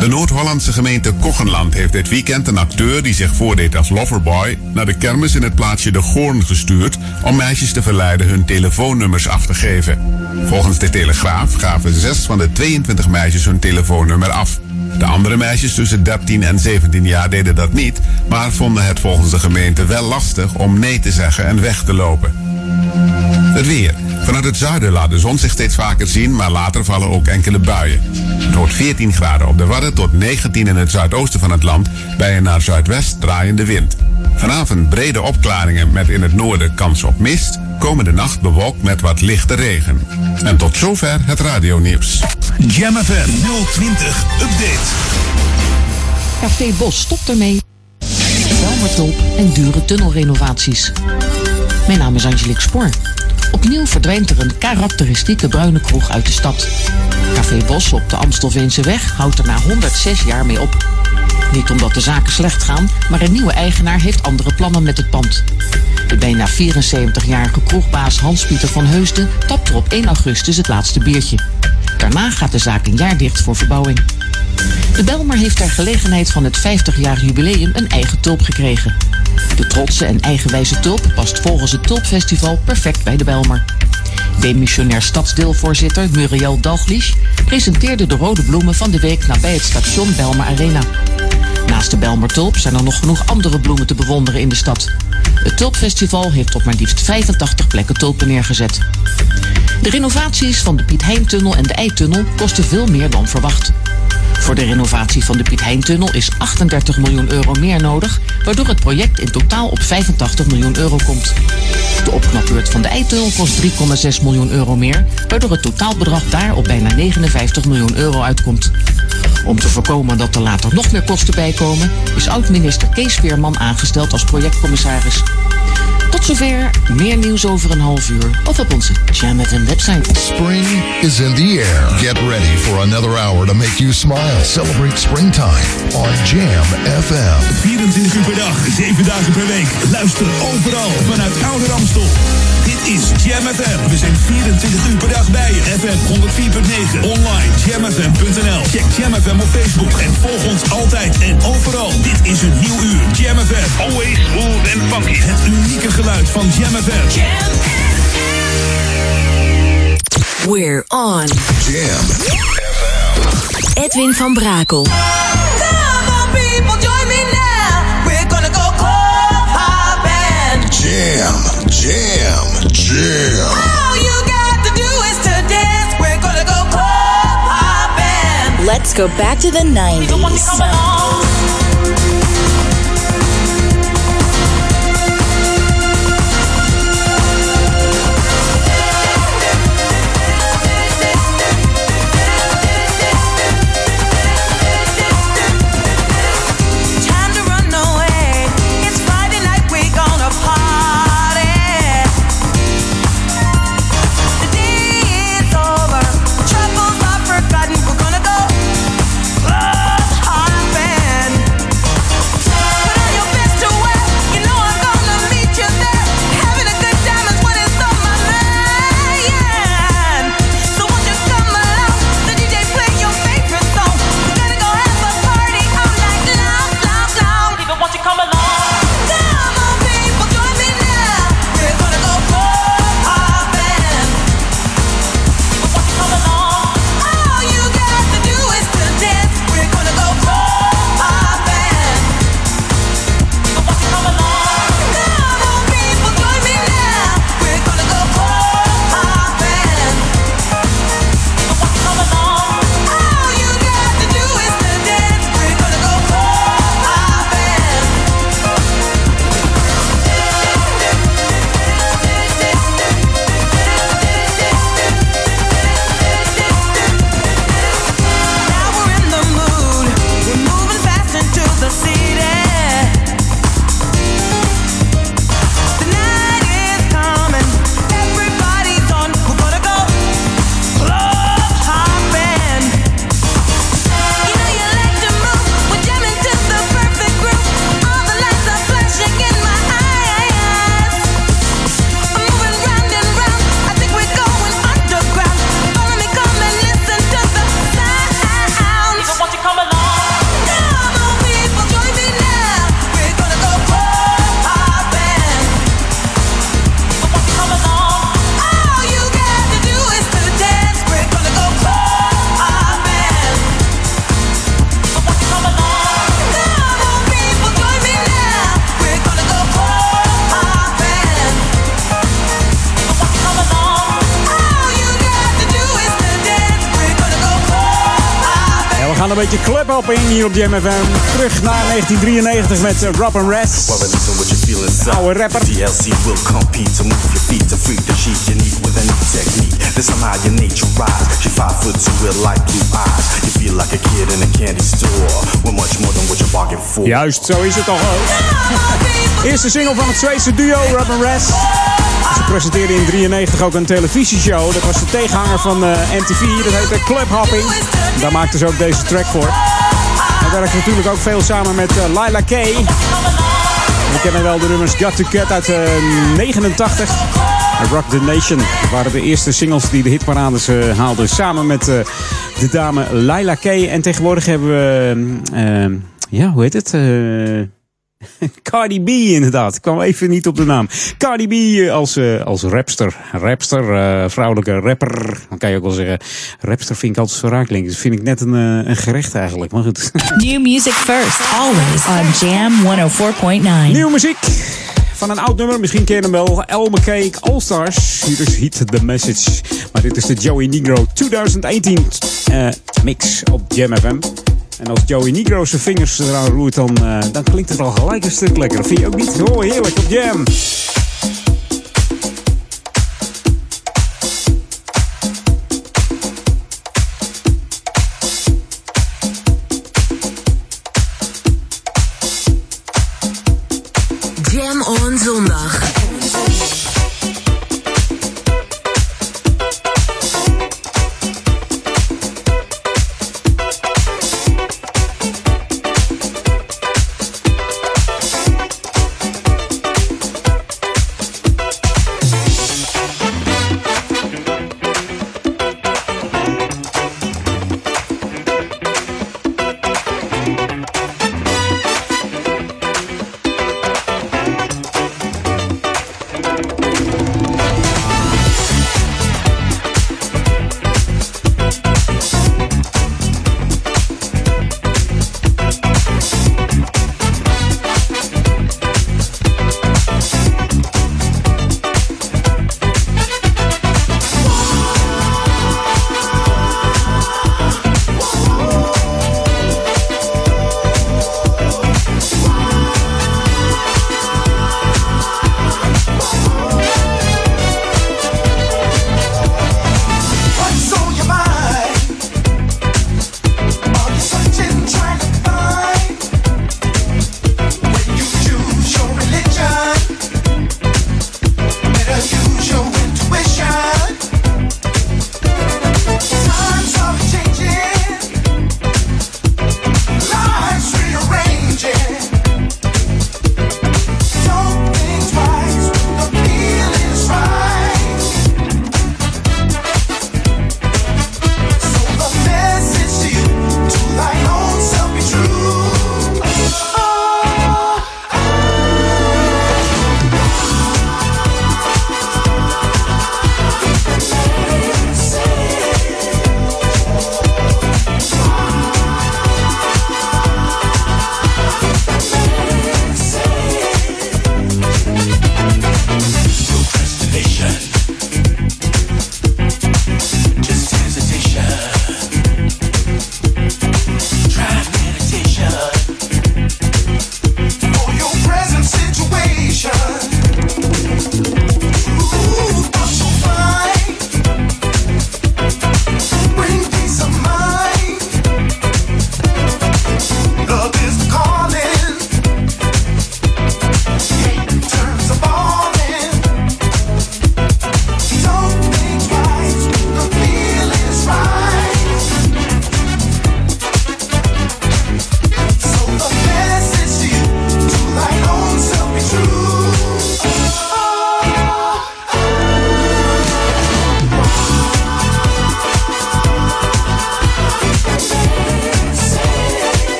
De Noord-Hollandse gemeente Kochenland heeft dit weekend een acteur die zich voordeed als loverboy naar de kermis in het plaatsje De Goorn gestuurd om meisjes te verleiden hun telefoonnummers af te geven. Volgens de Telegraaf gaven zes van de 22 meisjes hun telefoonnummer af. De andere meisjes tussen 13 en 17 jaar deden dat niet, maar vonden het volgens de gemeente wel lastig om nee te zeggen en weg te lopen. Het weer. Vanuit het zuiden laat de zon zich steeds vaker zien, maar later vallen ook enkele buien. Het wordt 14 graden op de Wadden tot 19 in het zuidoosten van het land bij een naar zuidwest draaiende wind. Vanavond brede opklaringen met in het noorden kans op mist. Komende nacht bewolkt met wat lichte regen. En tot zover het radionieuws. Jam FM 020 Update. Café Bos stopt ermee. Belmertulp en dure tunnelrenovaties. Mijn naam is Angelique Spoor. Opnieuw verdwijnt er een karakteristieke bruine kroeg uit de stad. Café Bos op de Amstelveense weg houdt er na 106 jaar mee op. Niet omdat de zaken slecht gaan, maar een nieuwe eigenaar heeft andere plannen met het pand. De bijna 74-jarige kroegbaas Hans-Pieter van Heusden tapt er op 1 augustus het laatste biertje. Daarna gaat de zaak een jaar dicht voor verbouwing. De Belmar heeft ter gelegenheid van het 50-jarig jubileum een eigen tulp gekregen. De trotse en eigenwijze tulp past volgens het Tulpfestival perfect bij de Belmar. Demissionair stadsdeelvoorzitter Muriel Dalglish presenteerde de rode bloemen van de week nabij het station Belmar Arena. Na Naast de Belmer-tulp zijn er nog genoeg andere bloemen te bewonderen in de stad. Het Tulpfestival heeft op maar liefst 85 plekken tulpen neergezet. De renovaties van de Piet Heintunnel en de Eitunnel kosten veel meer dan verwacht. Voor de renovatie van de Piet Heintunnel is 38 miljoen euro meer nodig, waardoor het project in totaal op 85 miljoen euro komt. De opknapbeurt van de Eitunnel kost 3,6 miljoen euro meer, waardoor het totaalbedrag daar op bijna 59 miljoen euro uitkomt. Om te voorkomen dat er later nog meer kosten bijkomen, is oud-minister Kees Veerman aangesteld als projectcommissaris. Tot zover, meer nieuws over een half uur of op onze Jam FM website. Spring is in the air. Get ready for another hour to make you smile. Celebrate springtime on Jam FM. 24 uur per dag, 7 dagen per week. Luister overal vanuit Oude Ramstel. Is Jam FM. We zijn 24 uur per dag bij je. FM 104.9. Online jamfm.nl. Check Jam FM op Facebook en volg ons altijd en overal. Dit is een nieuw uur. Jam FM. Always smooth and funky. Het unieke geluid van Jam FM. We're on. Jam. Edwin van Brakel. Jam. Jam. Jam. All you got to do is to dance. We're gonna go club hopping. Let's go back to the 90s. In hier op Jam FM. Terug naar 1993 met uh, Rob and Rest. Inside. Oude rapper. DLC will compete to move your feet to free the sheet you need with a new technique. This somehow your nature rise. She five foot two with light blue eyes. You feel like a kid in a candy store. With much more than what you bargained for. Juist, zo is het toch ook. Eerste single van het Zweedse duo Rob and Rest. Ze presenteerden in 93 ook een televisieshow. Dat was de tegenhanger van eh, MTV. Dat heette Club Hopping. Daar maakten ze ook deze track voor. Hij werkte natuurlijk ook veel samen met eh, Lila K. We kennen wel de nummers Got to Cut uit eh, 89. En Rock the Nation waren de eerste singles die de hitparades eh, haalden. Samen met eh, de dame Lila K. En tegenwoordig hebben we... eh, ja, hoe heet het? Cardi B inderdaad. Ik kwam even niet op de naam. Cardi B eh, als, eh, als rapster. Rapster, eh, vrouwelijke rapper. Dan kan je ook wel zeggen. Rapster vind ik altijd zo raak klinken. Dat vind ik net een, een gerecht eigenlijk. Maar goed. New music first, always on Jam 104.9. Nieuwe muziek van een oud nummer. Misschien ken je hem wel. El McKay All Stars. Hier is Heat the Message. Maar dit is de Joey Negro 2018 eh, mix op Jam FM. En als Joey Negro zijn vingers eraan roert, dan, eh, dan klinkt het al gelijk een stuk lekkerder. Vind je ook niet? Oh, heerlijk op Jam. Jam on zondag.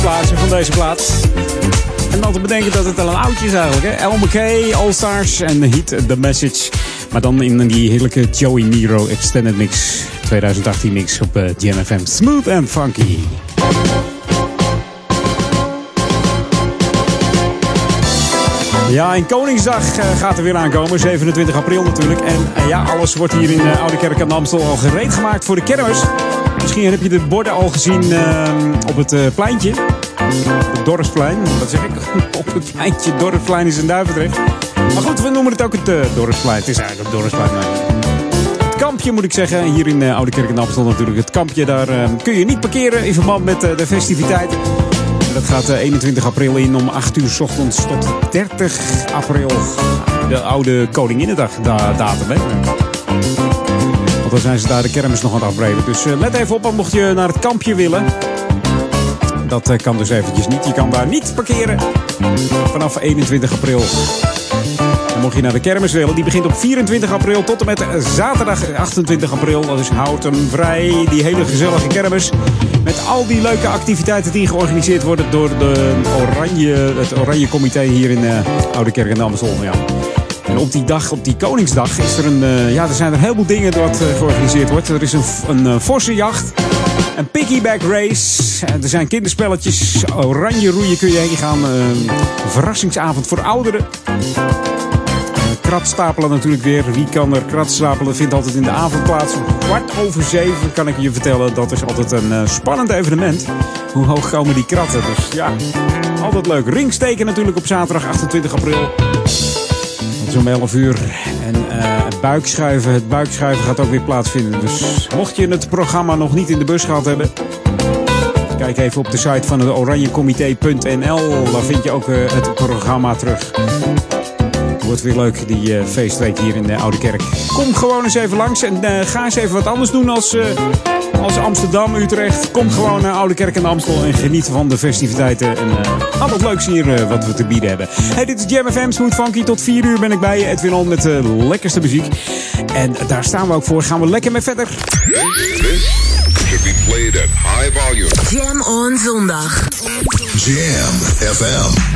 Van deze plaat. En dan te bedenken dat het al een oudje is eigenlijk. Hè? McKay, All Stars en Heat The Message. Maar dan in die heerlijke Joey Nero Extended Mix. 2018 mix op GMFM. Smooth and funky. Ja, en Koningsdag eh, gaat er weer aankomen. 27 april natuurlijk. En eh, ja, alles wordt hier in Oude Kerk aan Amstel al gereed gemaakt voor de kermis. Misschien heb je de borden al gezien eh, op het eh, pleintje. Het Dorpsplein. Wat zeg ik? op het pleintje. Dorpsplein is in Duivendrecht. Maar goed, we noemen het ook het eh, Dorpsplein. Het is eigenlijk het Dorpsplein. Het kampje moet ik zeggen. Hier in eh, Oude Kerk in Amstel natuurlijk. Het kampje, daar eh, kun je niet parkeren in verband met de festiviteiten. En Dat gaat eh, 21 april in om 8 uur s ochtends tot 30 april. De oude Koninginnedag da datum. Hè? Dan zijn ze daar de kermis nog aan het afbreken. Dus eh, let even op, mocht je naar het kampje willen. Dat eh, kan dus eventjes niet. Je kan daar niet parkeren vanaf 21 april. En mocht je naar de kermis willen, die begint op 24 april tot en met zaterdag 28 april. Dat is houd hem vrij, die hele gezellige kermis. Met al die leuke activiteiten die georganiseerd worden door de oranje, het Oranje Comité hier in eh, Oude Kerk en Amstel. Ja. En op die dag, op die Koningsdag, is er een, eh, ja, er zijn er heel veel dingen wat eh, georganiseerd wordt. Er is een, een eh, vossenjacht, een piggyback race, er zijn kinderspelletjes, oranje roeien kun je heen gaan, een verrassingsavond voor ouderen. Kratstapelen natuurlijk weer. Wie kan er kratstapelen? Vindt altijd in de avond plaats. Om kwart over zeven kan ik je vertellen. Dat is altijd een spannend evenement. Hoe hoog komen die kratten? Dus ja, altijd leuk. Ringsteken natuurlijk op zaterdag 28 april. Zo'n 11 uur. En eh, het buikschuiven. Het buikschuiven gaat ook weer plaatsvinden. Dus mocht je het programma nog niet in de bus gehad hebben. Kijk even op de site van het oranjecomité.nl. Daar vind je ook eh, het programma terug. Wordt weer leuk, die eh, feestweek hier in de Oude Kerk. Kom gewoon eens even langs en eh, ga eens even wat anders doen als, eh, als Amsterdam, Utrecht. Kom gewoon naar Oude Kerk en Amstel en geniet van de festiviteiten. En uh, al wat leuks hier wat we te bieden hebben. Hey, dit is Jam FM, Smooth Funky. Tot 4 uur ben ik bij je, Edwin On, met de lekkerste muziek. En daar staan we ook voor. Gaan we lekker mee verder. This should be played at high volume. Jam on zondag. Jam FM.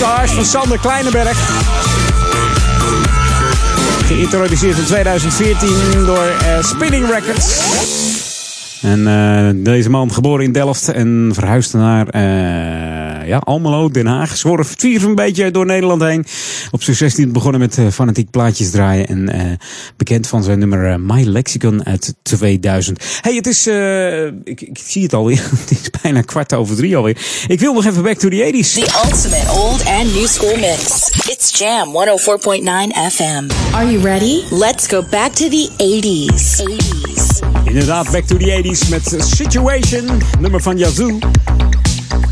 Superstars van Sander Kleinenberg. Geïntroduceerd in 2014 door eh, Spinning Records. En eh, deze man geboren in Delft en verhuisde naar eh, ja, Almelo, Den Haag. Zworf vier een beetje door Nederland heen. Op zijn 16 begonnen met fanatiek plaatjes draaien. En bekend van zijn nummer My Lexicon uit 2000. hey, het is, ik, ik zie het alweer. bijna kwart over drie alweer. Ik wil nog even back to the 80s. The ultimate old and new school mix. It's Jam 104.9 FM. Are you ready? Let's go back to the 80s. 80s. Inderdaad, back to the 80s met Situation, nummer van Yazoo.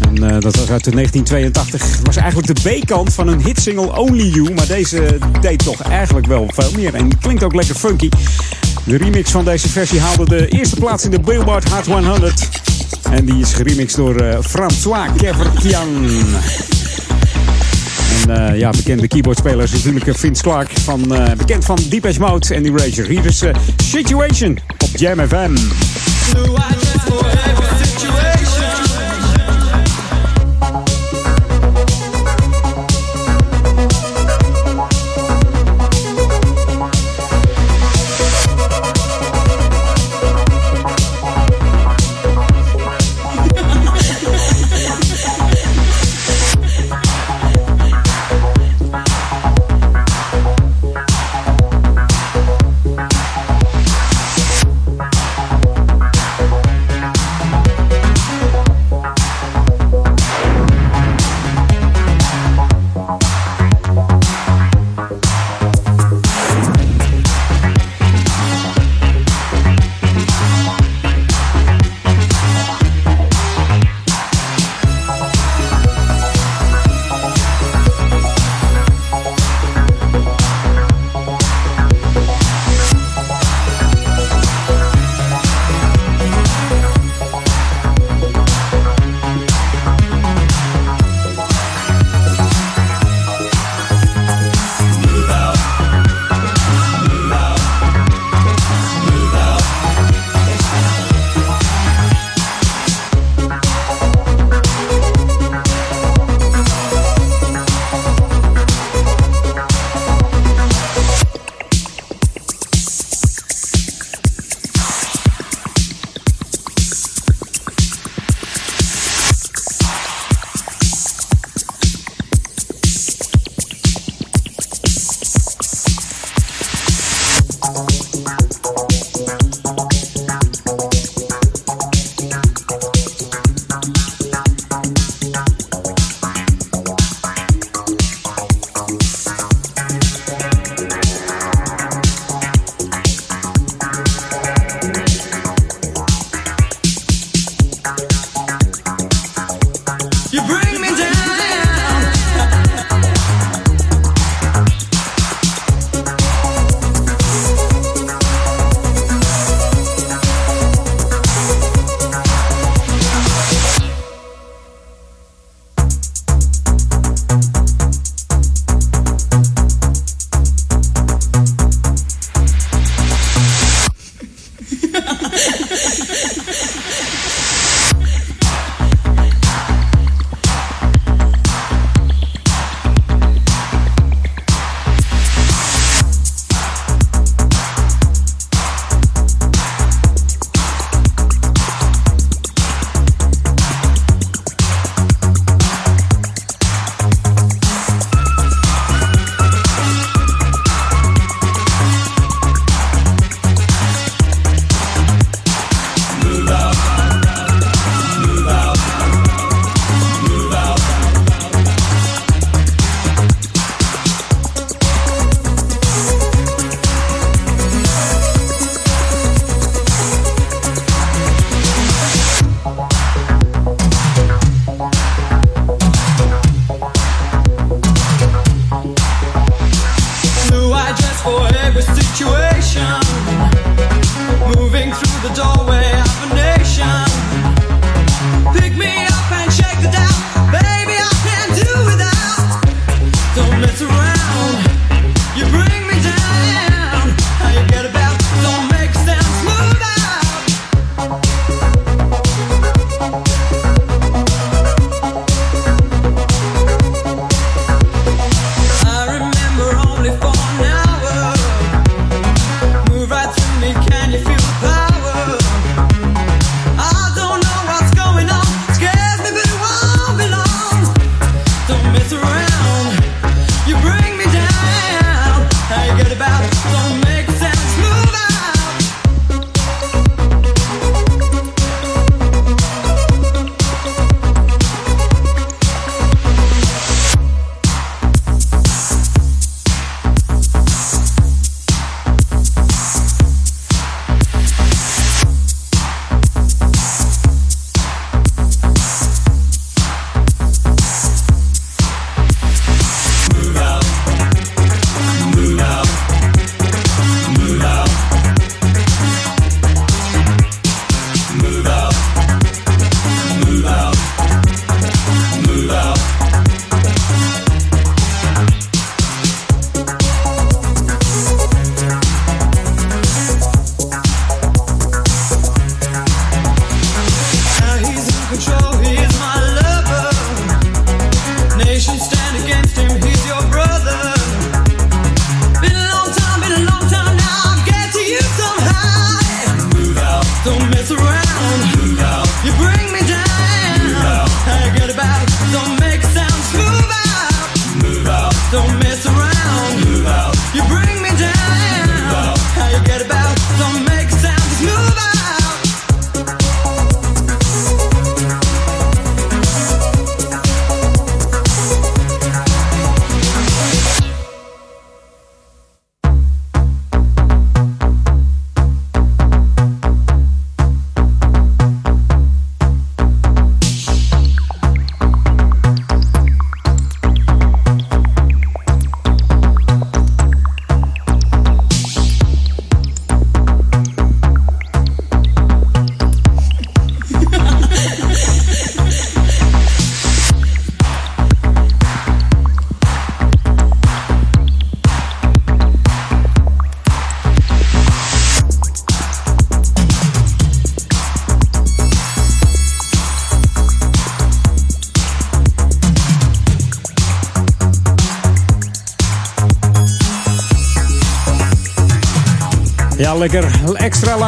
En eh, dat was uit de 1982. Het was eigenlijk de B-kant van een hitsingle Only You. Maar deze deed toch eigenlijk wel veel meer. En klinkt ook lekker funky. De remix van deze versie haalde de eerste plaats in de Billboard Hot 100. En die is geremixed door eh, François Keverkian. En eh, ja, bekende keyboardspeler is natuurlijk eh, Vince Clark. Van, bekend van Deepesh Mode en Erasure. Hier is Situation op Jam FM.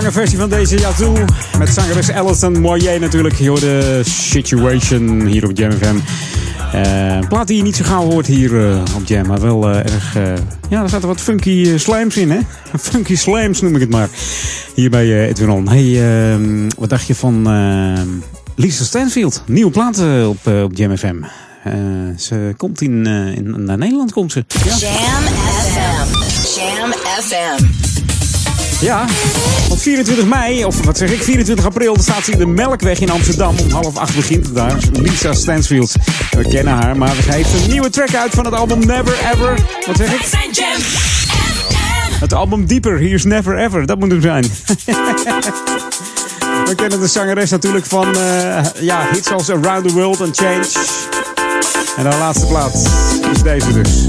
Lange versie van deze Yazoo. Met zangeres Alison Moyer natuurlijk. Je hoorde Situation hier op Jam FM. Eh, een plaat die je niet zo gauw hoort hier eh, op Jam. Maar wel eh, erg... eh, ja, er zaten wat funky eh, slimes in, hè? Funky slimes noem ik het maar. Hier bij eh, Edwin On. Hey, ehm, wat dacht je van eh, Lisa Stanfield? Nieuwe plaat eh, op, eh, op Jam FM. Eh, ze komt in, eh, in... Naar Nederland komt ze. Ja. Jam FM. Jam FM. Ja, op 24 mei, of wat zeg ik, 24 april, dan staat ze in de Melkweg in Amsterdam. Om half acht begint het daar. Lisa Stansfield. We kennen haar, maar ze heeft een nieuwe track uit van het album Never Ever. Wat zeg ik? Het album Dieper, Here's Never Ever. Dat moet hem zijn. We kennen de zangeres natuurlijk van eh, ja, hits als Around the World and Change. En haar laatste plaats is deze dus.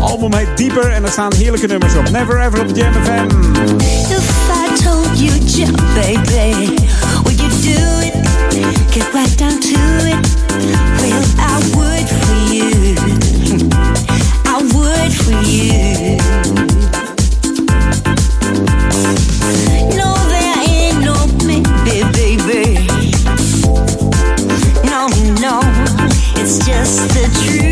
Album heet Dieper en er staan heerlijke nummers op. Never Ever op Jam FM. If I told you jump, baby, would you do it? Get right down to it. Well, I would for you. I would for you. No, there ain't no maybe, baby. No, no, it's just the truth.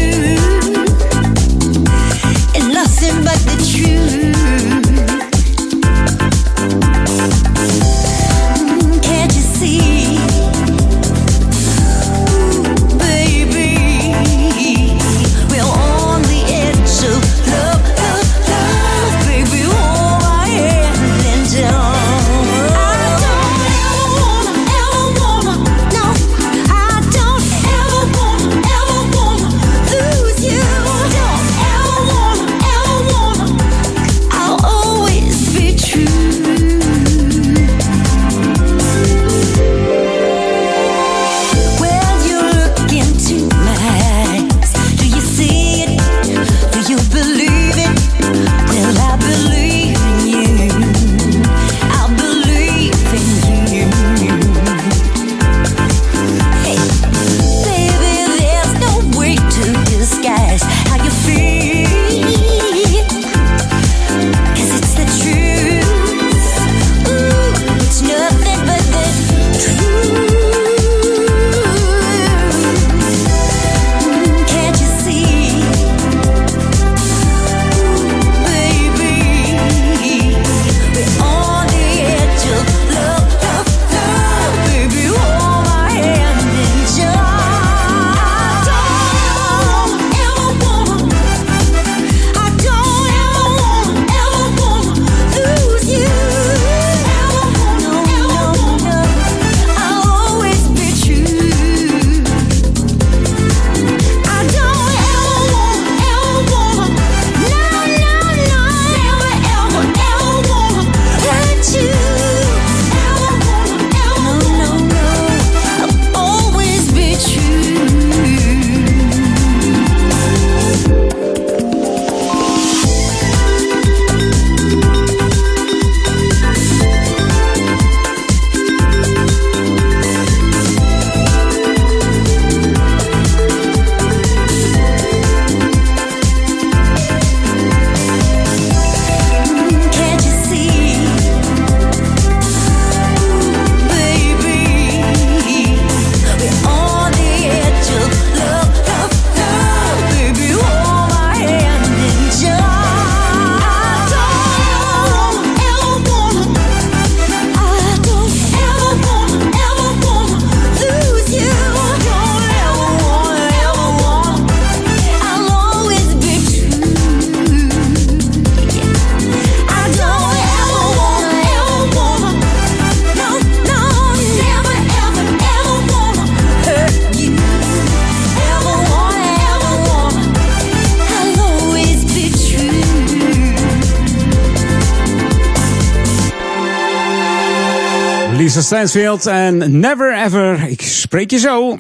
Stansfield en Never Ever. Ik spreek je zo.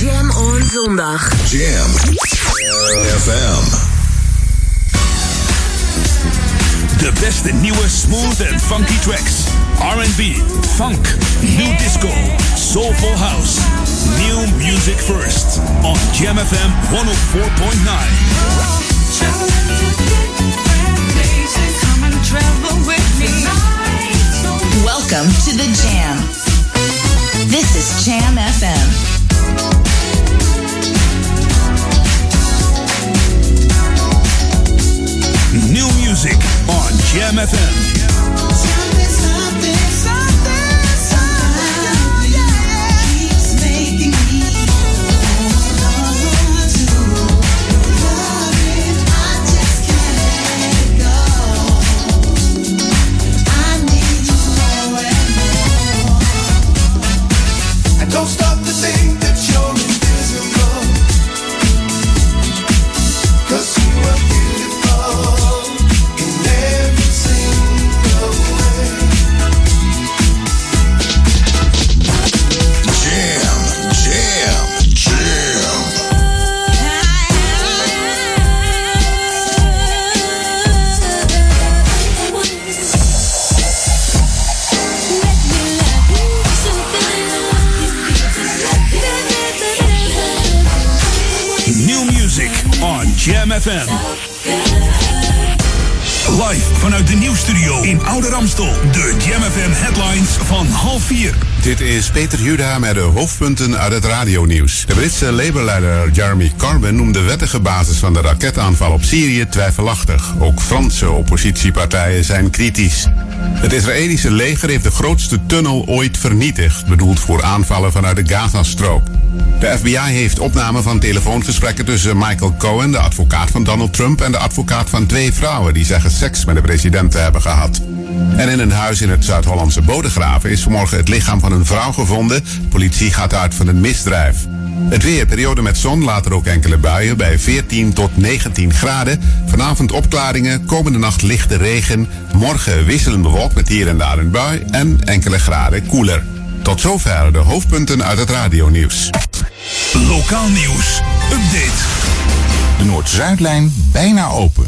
Jam on zondag. Jam FM. De beste nieuwe smooth en funky tracks. R&B, funk, new disco, soulful house. New music first on Jam FM 104.9. Welcome to the Jam. This is Jam FM. New music on Jam FM. Peter Juda met de hoofdpunten uit het radionieuws. De Britse Labour-leider Jeremy Corbyn noemt de wettige basis van de raketaanval op Syrië twijfelachtig. Ook Franse oppositiepartijen zijn kritisch. Het Israëlische leger heeft de grootste tunnel ooit vernietigd, bedoeld voor aanvallen vanuit de Gazastrook. De FBI heeft opnamen van telefoongesprekken tussen Michael Cohen, de advocaat van Donald Trump, en de advocaat van twee vrouwen die zeggen seks met de president te hebben gehad. En in een huis in het Zuid-Hollandse Bodegraven is vanmorgen het lichaam van een vrouw gevonden. Politie gaat uit van een misdrijf. Het weer, periode met zon, later ook enkele buien bij 14 tot 19 graden. Vanavond opklaringen, komende nacht lichte regen. Morgen wisselend bewolkt met hier en daar een bui en enkele graden koeler. Tot zover de hoofdpunten uit het radionieuws. Lokaal nieuws. Update. De Noord-Zuidlijn bijna open.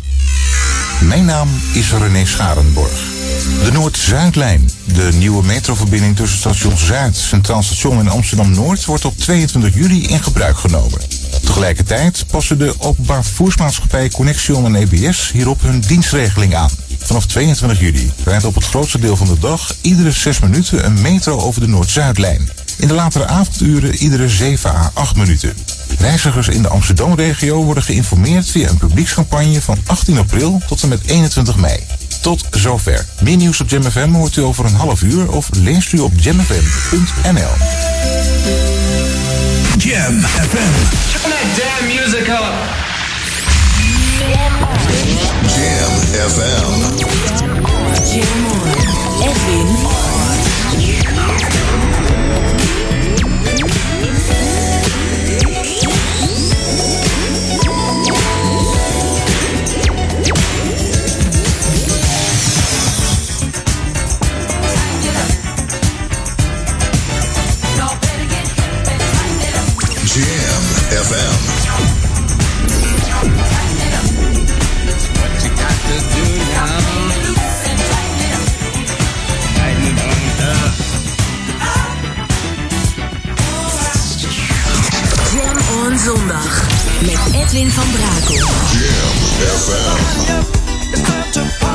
Mijn naam is René Scharenborg. De Noord-Zuidlijn, de nieuwe metroverbinding tussen station Zuid, Centraal Station en Amsterdam-Noord, wordt op 22 juli in gebruik genomen. Tegelijkertijd passen de openbaar vervoersmaatschappij Connexion en EBS hierop hun dienstregeling aan. Vanaf 22 juli rijdt op het grootste deel van de dag iedere 6 minuten een metro over de Noord-Zuidlijn. In de latere avonduren iedere 7 à 8 minuten. Reizigers in de Amsterdam-regio worden geïnformeerd via een publiekscampagne van 18 april tot en met 21 mei. Tot zover. Meer nieuws op Jam FM hoort u over een half uur of leest u op jamfm.nl. Jam FM. Turn that damn music up. Jam FM. Jam on. Edwin Jam Edwin van Brakel. Jam FM.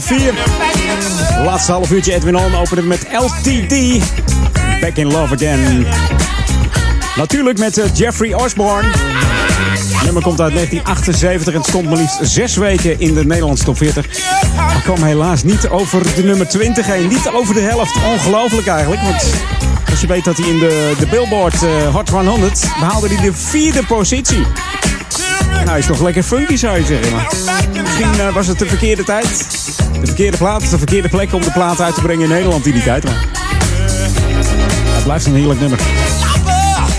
Half. Laatste half uurtje Edwin On openen met LTD. Back in love again. Natuurlijk met eh, Jeffrey Osborne. Het nummer komt uit 1978 en stond maar liefst zes weken in de Nederlandse top 40. Maar kwam helaas niet over de nummer 20 heen. Niet over de helft. Ongelooflijk eigenlijk. Want als je weet dat hij in de, de Billboard eh, Hot 100 behaalde hij de vierde positie. Nou, hij is nog lekker funky zou je zeggen. Maar misschien eh, was het de verkeerde tijd. De verkeerde plaat, de verkeerde plek om de plaat uit te brengen in Nederland in die tijd. Maar het blijft een heerlijk nummer.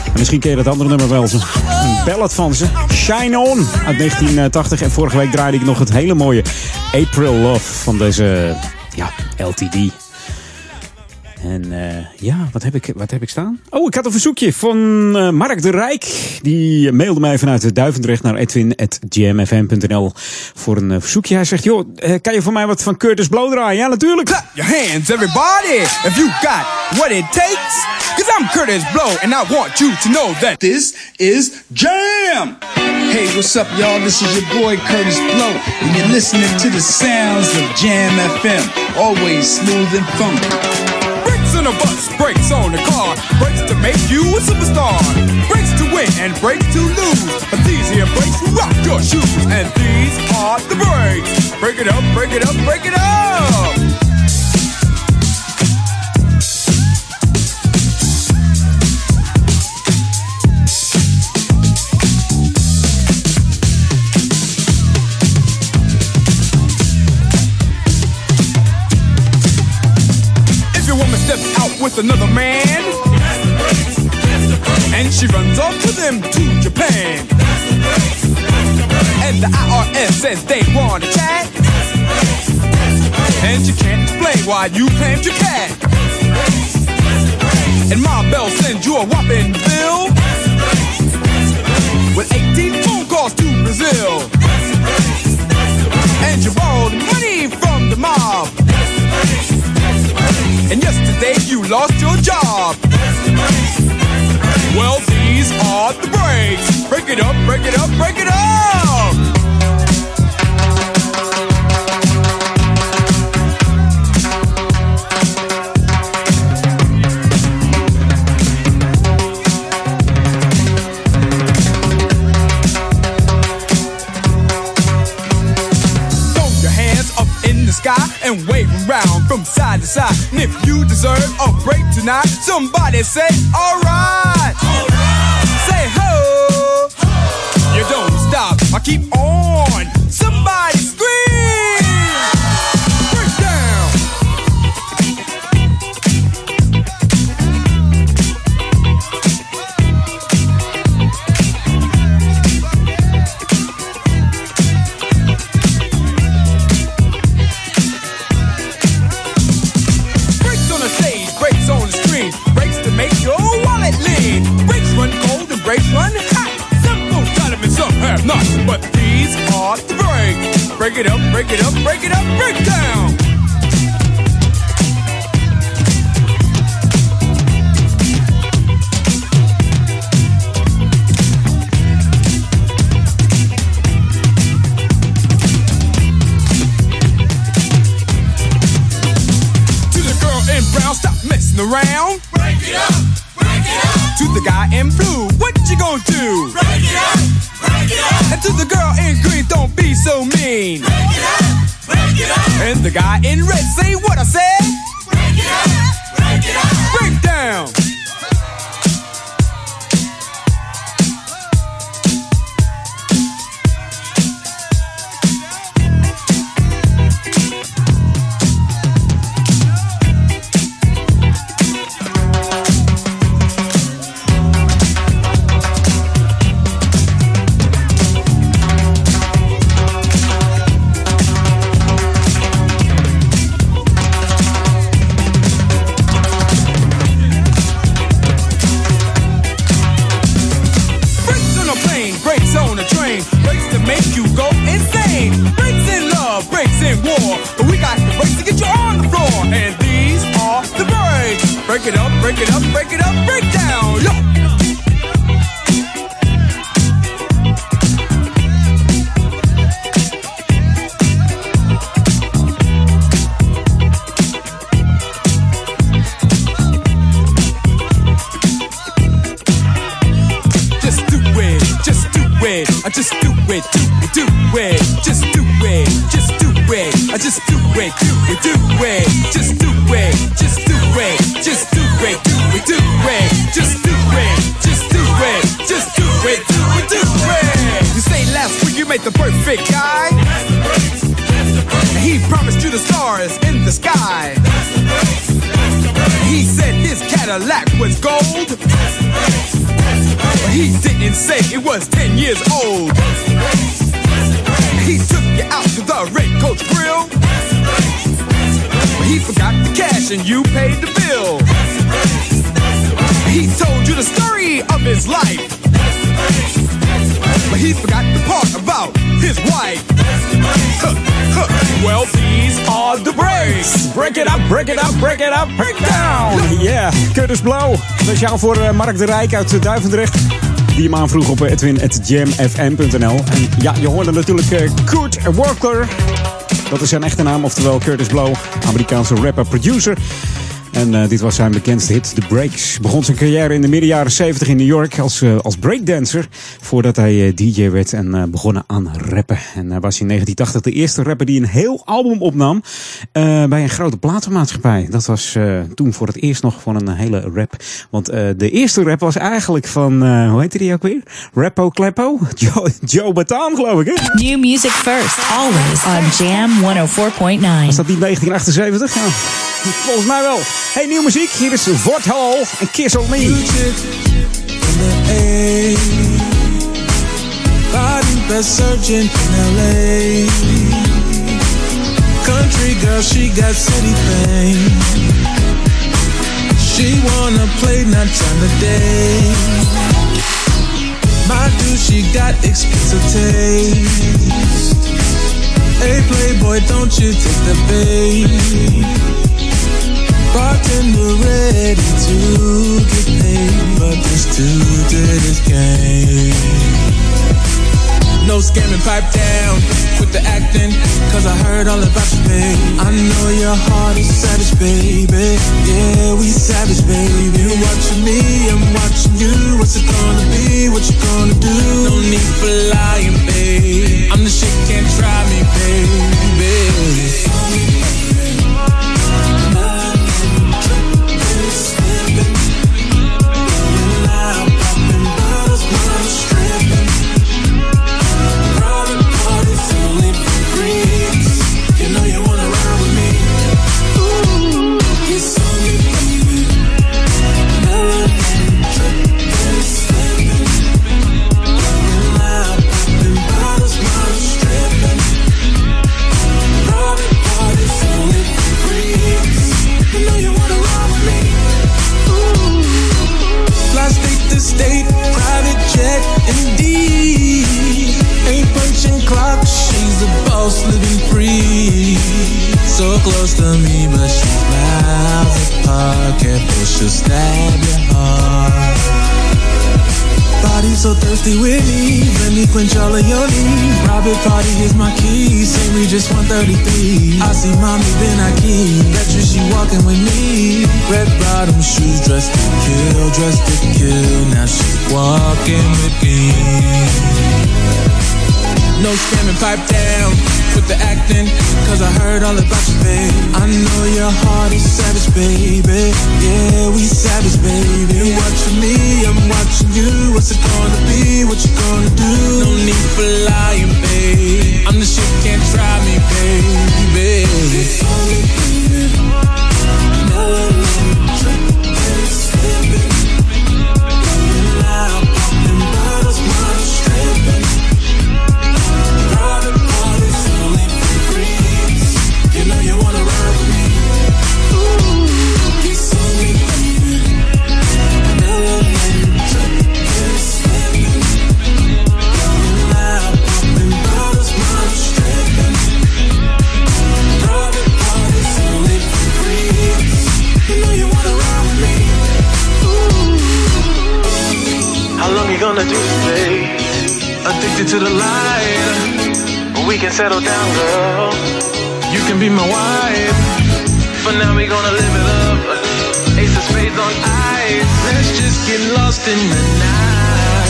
En misschien ken je dat andere nummer wel. Een ballad van ze. Shine On uit 1980. En vorige week draaide ik nog het hele mooie April Love van deze ja, LTD. Wat heb, ik, wat heb ik staan? Oh, ik had een verzoekje van eh, Mark de Rijk. Die mailde mij vanuit Duivendrecht naar edwin.gmfm.nl voor een eh, verzoekje. Hij zegt, joh, eh, kan je voor mij wat van Curtis Blow draaien? Ja, natuurlijk. Clap your hands, everybody, if you got what it takes. Cause I'm Curtis Blow, and I want you to know that this is Jam! Hey, what's up, y'all? This is your boy Curtis Blow, and you're listening to the sounds of Jam FM. Always smooth and funky. Brakes on the bus, brakes on a car, brakes to make you a superstar. Brakes to win and brakes to lose. But these here brakes rock your shoes, and these are the brakes. Break it up, break it up, break it up! Another man, and she runs off with him to Japan, and the IRS says they want to chat, and you can't explain why you claimed your cat, and my Bell sends you a whopping bill. With 18 phone calls to Brazil, and you borrowed money from the mob and yesterday you lost your job. Well, these are the breaks. Break it up, break it up, break it up. Throw your hands up in the sky and wave from side to side. And if you deserve a break tonight, somebody say, alright. Say ho. You don't stop. I keep on. Forgot the cash and you paid the bill. He told you the story of his life. But he forgot the part about his wife. Huh, huh. Well, these are the breaks. Break it up, break it up, break it up, break down. Yeah, Curtis Blow. Speciaal voor eh, Mark de Rijk uit eh, Duivendrecht. Die hem aanvroeg op eh, edwin.jamfm.nl. En ja, je hoorde natuurlijk Kurt Worker. Dat is zijn echte naam, oftewel Curtis Blow. Amerikaanse rapper, producer. En eh, dit was zijn bekendste hit, The Breaks. Begon zijn carrière in de midden jaren 70 in New York als, eh, als breakdancer. Voordat hij eh, DJ werd en begonnen aan rappen. En hij was in 1980 de eerste rapper die een heel album opnam. bij een grote platenmaatschappij. Dat was toen voor het eerst nog van een hele rap. Want de eerste rap was eigenlijk van, hoe heette die ook weer? Rappo Kleppo? Joe, Joe Bataan geloof ik hè? New music first, always on Jam 104.9. Was dat niet 1978? Ja, volgens mij wel. Hey, nieuwe muziek. Hier is Fort Hall en Kiss on Me. Best in LA. Country girl, she got city fame. She wanna play, not. My dude, she got expensive taste. Hey, playboy, don't you take the bait. Bartender ready to get paid, but this game. No scamming, pipe down, quit the acting, cause I heard all about you, babe. I know your heart is savage, baby. Yeah, we savage, baby. You watching me, I'm watching you. What's it gonna be? What you gonna do? No need for lying. I'm the shit, can't try me, baby. Close to me, but she's miles apart. Careful, she'll stab your heart. Body so thirsty with me, let me quench all of your needs. Private party is my key, St. Regis 133. I see mommy, then I key. Bet you she walking with me. Red bottom shoes, dressed to kill, dressed to kill. Now she's walking with me. No scamming, pipe down with the acting. Cause I heard all about you, babe. I know your heart is savage, baby. Yeah, we savage, baby. You watching me, I'm watching you. What's it gonna be? What you gonna do? No need for lying, babe. I'm the shit, can't try me, baby. Can settle down, girl. You can be my wife. For now, we gonna live it up. Ace of spades on ice. Let's just get lost in the night.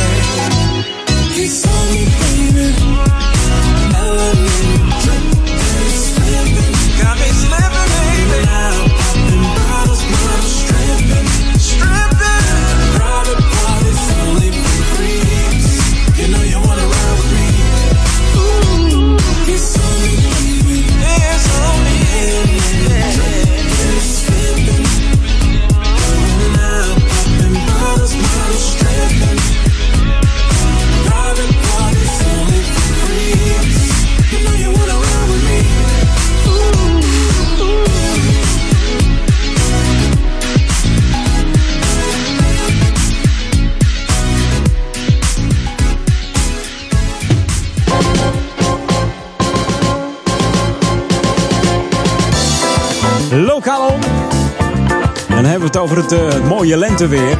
Het over het eh, mooie lenteweer.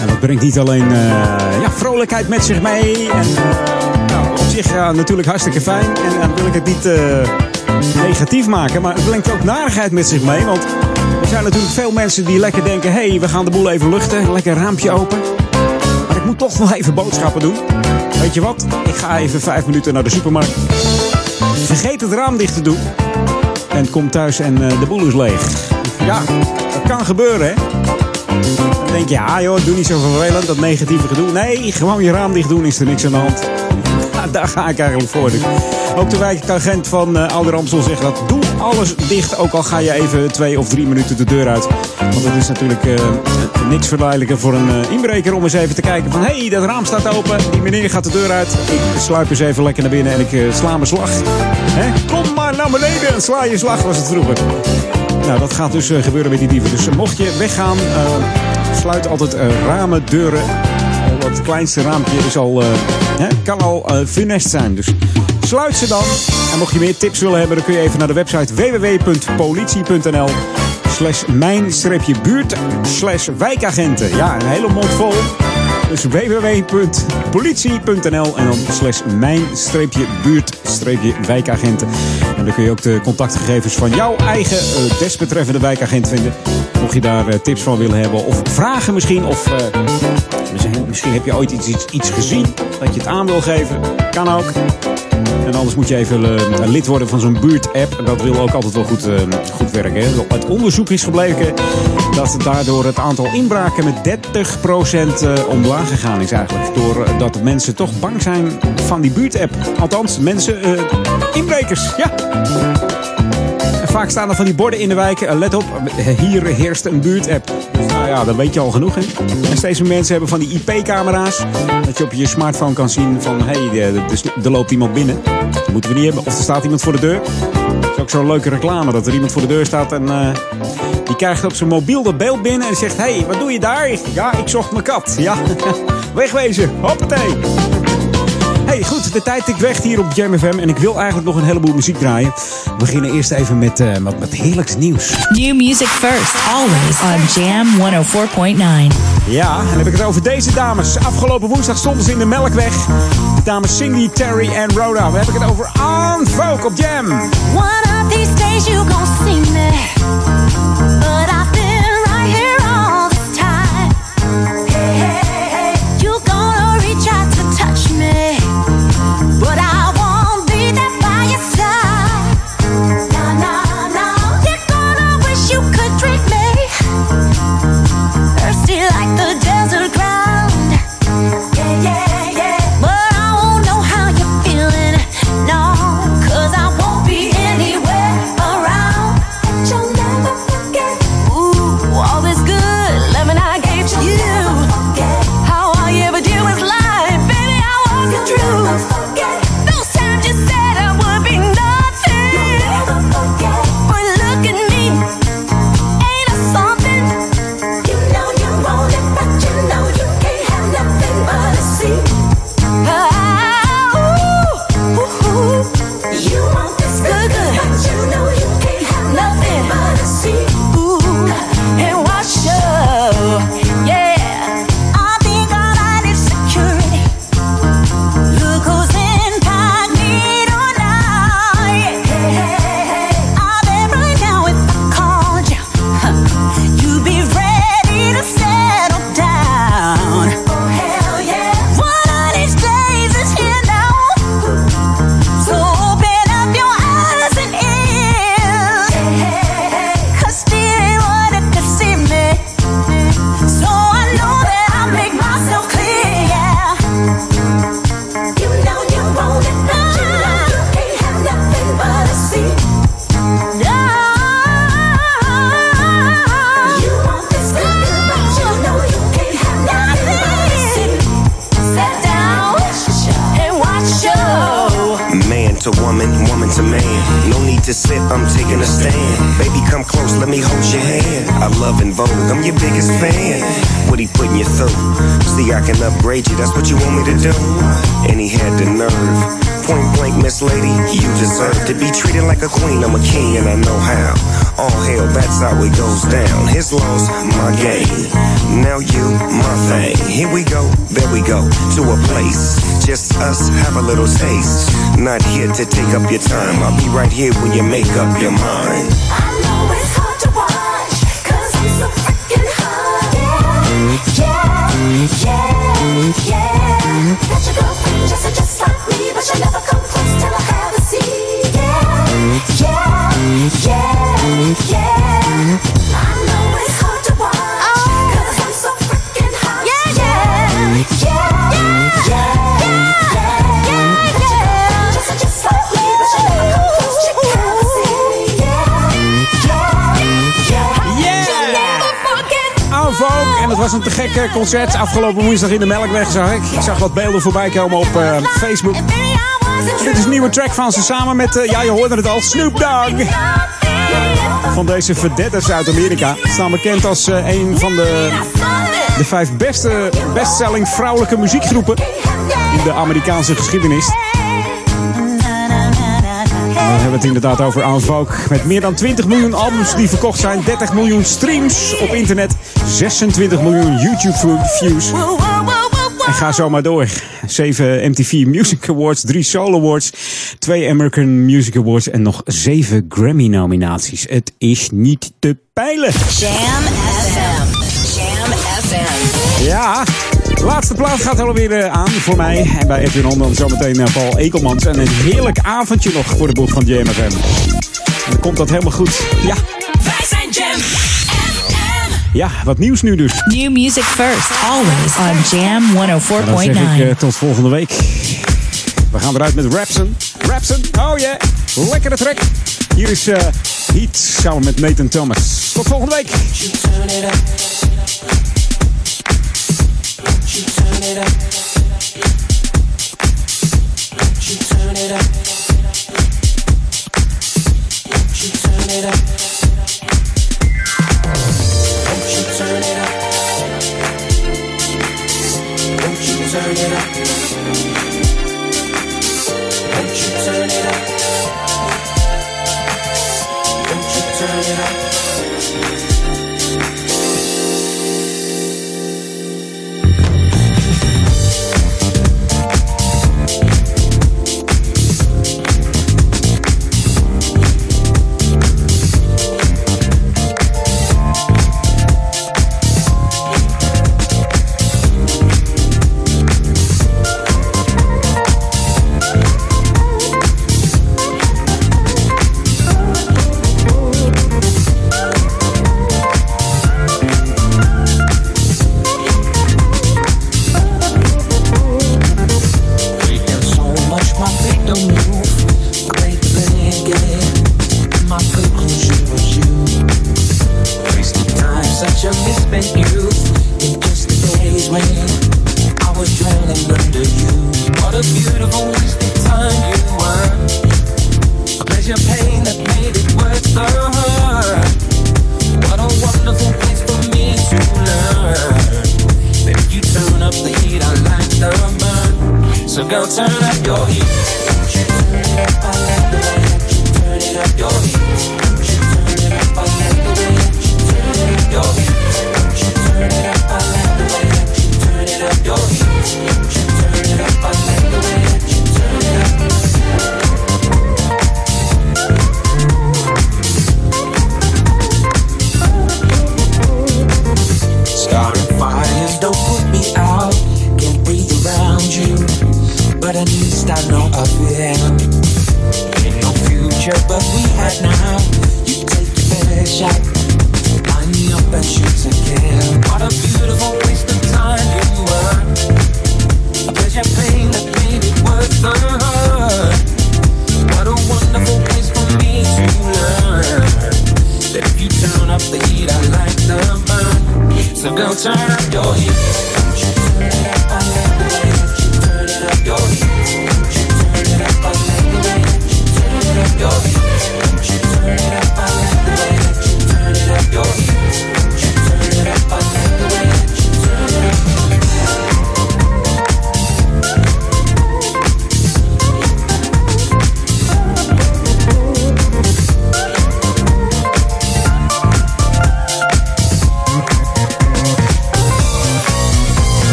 En dat brengt niet alleen eh, ja, vrolijkheid met zich mee. En eh, nou, op zich natuurlijk hartstikke fijn. En dan wil ik het niet negatief maken. Maar het brengt ook narigheid met zich mee. Want er zijn natuurlijk veel mensen die lekker denken... hé, hey, we gaan de boel even luchten. Lekker raampje open. Maar ik moet toch nog even boodschappen doen. Weet je wat? Ik ga even vijf minuten naar de supermarkt. Vergeet het raam dicht te doen. En kom thuis en de boel is leeg. Ja, dat kan gebeuren, hè? Dan denk je, ja joh, doe niet zo vervelend, dat negatieve gedoe. Nee, gewoon je raam dicht doen, is er niks aan de hand. Daar ga ik eigenlijk voor. Ook de wijkagent van uh, Ouder Amstel zegt dat doe alles dicht. Ook al ga je even twee of drie minuten de deur uit. Want het is natuurlijk eh, niks verleidelijker voor een eh, inbreker om eens even te kijken van... hé, hey, dat raam staat open, die meneer gaat de deur uit. Ik sluip eens even lekker naar binnen en ik sla mijn slag. Hè? Kom maar naar beneden en sla je slag, was het vroeger. Nou, dat gaat dus eh, gebeuren met die dieven. Dus eh, mocht je weggaan, eh, sluit altijd ramen, deuren. Het kleinste raampje is al, hè, kan al funest zijn. Dus sluit ze dan. En mocht je meer tips willen hebben, dan kun je even naar de website www.politie.nl slash mijn-buurt slash wijkagenten. Ja, een hele mond vol. Dus www.politie.nl en dan slash mijn-buurt-wijkagenten. Dan kun je ook de contactgegevens van jouw eigen eh, desbetreffende wijkagent vinden. Mocht je daar eh, tips van willen hebben of vragen misschien. Of eh, misschien heb je ooit iets, iets, iets gezien dat je het aan wil geven. Kan ook. En anders moet je even eh, lid worden van zo'n buurt-app. Dat wil ook altijd wel goed, eh, goed werken. Hè. Uit onderzoek is gebleken dat daardoor het aantal inbraken met 30% eh, omlaag gegaan is eigenlijk. Doordat mensen toch bang zijn van die buurt-app. Althans, mensen, inbrekers. Ja. Vaak staan er van die borden in de wijk. eh, let op, hier heerst een buurt-app. Nou ja, dan weet je al genoeg. Hè? En steeds meer mensen hebben van die IP-camera's. Dat je op je smartphone kan zien van... hé, hey, er loopt iemand binnen. Dat moeten we niet hebben. Of er staat iemand voor de deur. Dat is ook zo'n leuke reclame. Dat er iemand voor de deur staat en... eh, die krijgt op zijn mobiel dat beeld binnen en zegt... Hé, hey, wat doe je daar? Ja, ik zocht mijn kat. Ja, wegwezen. Hoppatee. Hey, goed, de tijd tikt weg hier op Jam FM. En ik wil eigenlijk nog een heleboel muziek draaien. We beginnen eerst even met, eh met, met heerlijks nieuws. New music first, always on Jam 104.9. Ja, en dan heb ik het over deze dames. Afgelopen woensdag stonden ze in de Melkweg. De dames Cindy, Terry en Rhoda. Dan heb ik het over On Folk op Jam. One of these days you gon' see me. Down. My game. Now you, my thing. Here we go, there we go, to a place. Just us have a little taste. Not here to take up your time. I'll be right here when you make up your mind. I know it's hard to watch, I'm so freaking hot. Yeah, yeah, yeah, yeah. Got your girlfriend just, just like me, but you never come close till was een te gek concert. Afgelopen woensdag in de Melkweg zag ik. Ik zag wat beelden voorbij komen op eh, Facebook. Dit is een nieuwe track van ze samen met, eh, ja je hoorde het al, Snoop Dogg. Van deze verdetters uit Amerika. Staan bekend als eh, een van de, de vijf beste bestselling vrouwelijke muziekgroepen in de Amerikaanse geschiedenis. Dan hebben we het inderdaad over Folk. Met meer dan 20 miljoen albums die verkocht zijn. 30 miljoen streams op internet. 26 miljoen YouTube views. En ga zo maar door. 7 MTV Music Awards, 3 Soul Awards, 2 American Music Awards en nog 7 Grammy nominaties. Het is niet te peilen. Jam FM. Jam FM. Ja, de laatste plaat gaat alweer eh, aan voor mij. En bij Edwin dan zometeen eh, Paul Ekelmans. En een heerlijk avondje nog voor de boeg van JMFM. En dan komt dat helemaal goed. Ja, Wij zijn Jam ja wat nieuws nu dus. New music first, always on Jam En dan zeg ik 104.9. eh, tot volgende week. We gaan eruit met Rapson. Rapson, oh yeah. Lekkere track. Hier is eh Heat samen met Nathan Thomas. Tot volgende week.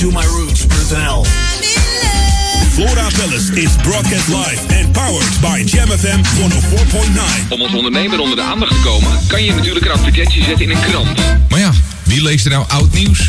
goingbacktomyroots.nl. Flora Palace is broadcast live and powered by Jam FM 104.9. Om als ondernemer onder de aandacht te komen, kan je natuurlijk een advertentie zetten in een krant. Maar ja, wie leest er nou oud nieuws?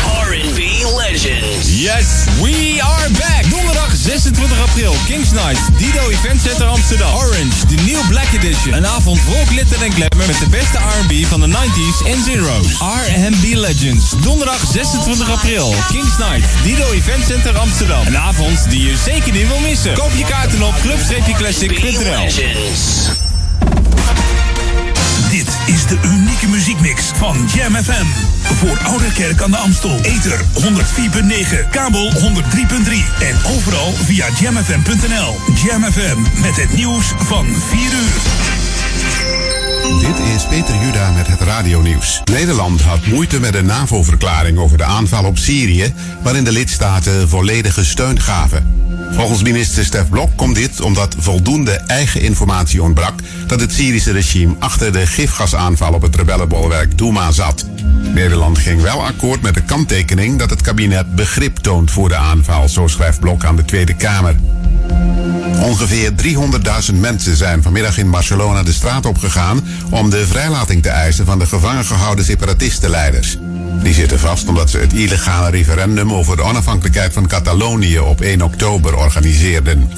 R&B Legends. Yes, we are back. Donderdag 26 april, Kings Night, Dido Event Center Amsterdam. Orange, de New Black Edition. Een avond vol glitter en glamour met de beste R&B van de 90s en zeros. R&B Legends. Donderdag 26 april, Kings Night, Dido Event Center Amsterdam. Een avond die je zeker niet wil missen. Koop je kaarten op club-classic.nl. De unieke muziekmix van Jam FM. Voor Oude Kerk aan de Amstel. Ether 104.9, kabel 103.3 en overal via jamfm.nl. Jam FM met het nieuws van 4 uur. Dit is Peter Juda met het radionieuws. Nederland had moeite met een NAVO-verklaring over de aanval op Syrië, waarin de lidstaten volledige steun gaven. Volgens minister Stef Blok komt dit omdat voldoende eigen informatie ontbrak dat het Syrische regime achter de gifgasaanval op het rebellenbolwerk Douma zat. Nederland ging wel akkoord met de kanttekening dat het kabinet begrip toont voor de aanval, zo schrijft Blok aan de Tweede Kamer. Ongeveer 300.000 mensen zijn vanmiddag in Barcelona de straat opgegaan om de vrijlating te eisen van de gevangen gehouden separatistenleiders. Die zitten vast omdat ze het illegale referendum over de onafhankelijkheid van Catalonië op 1 oktober organiseerden.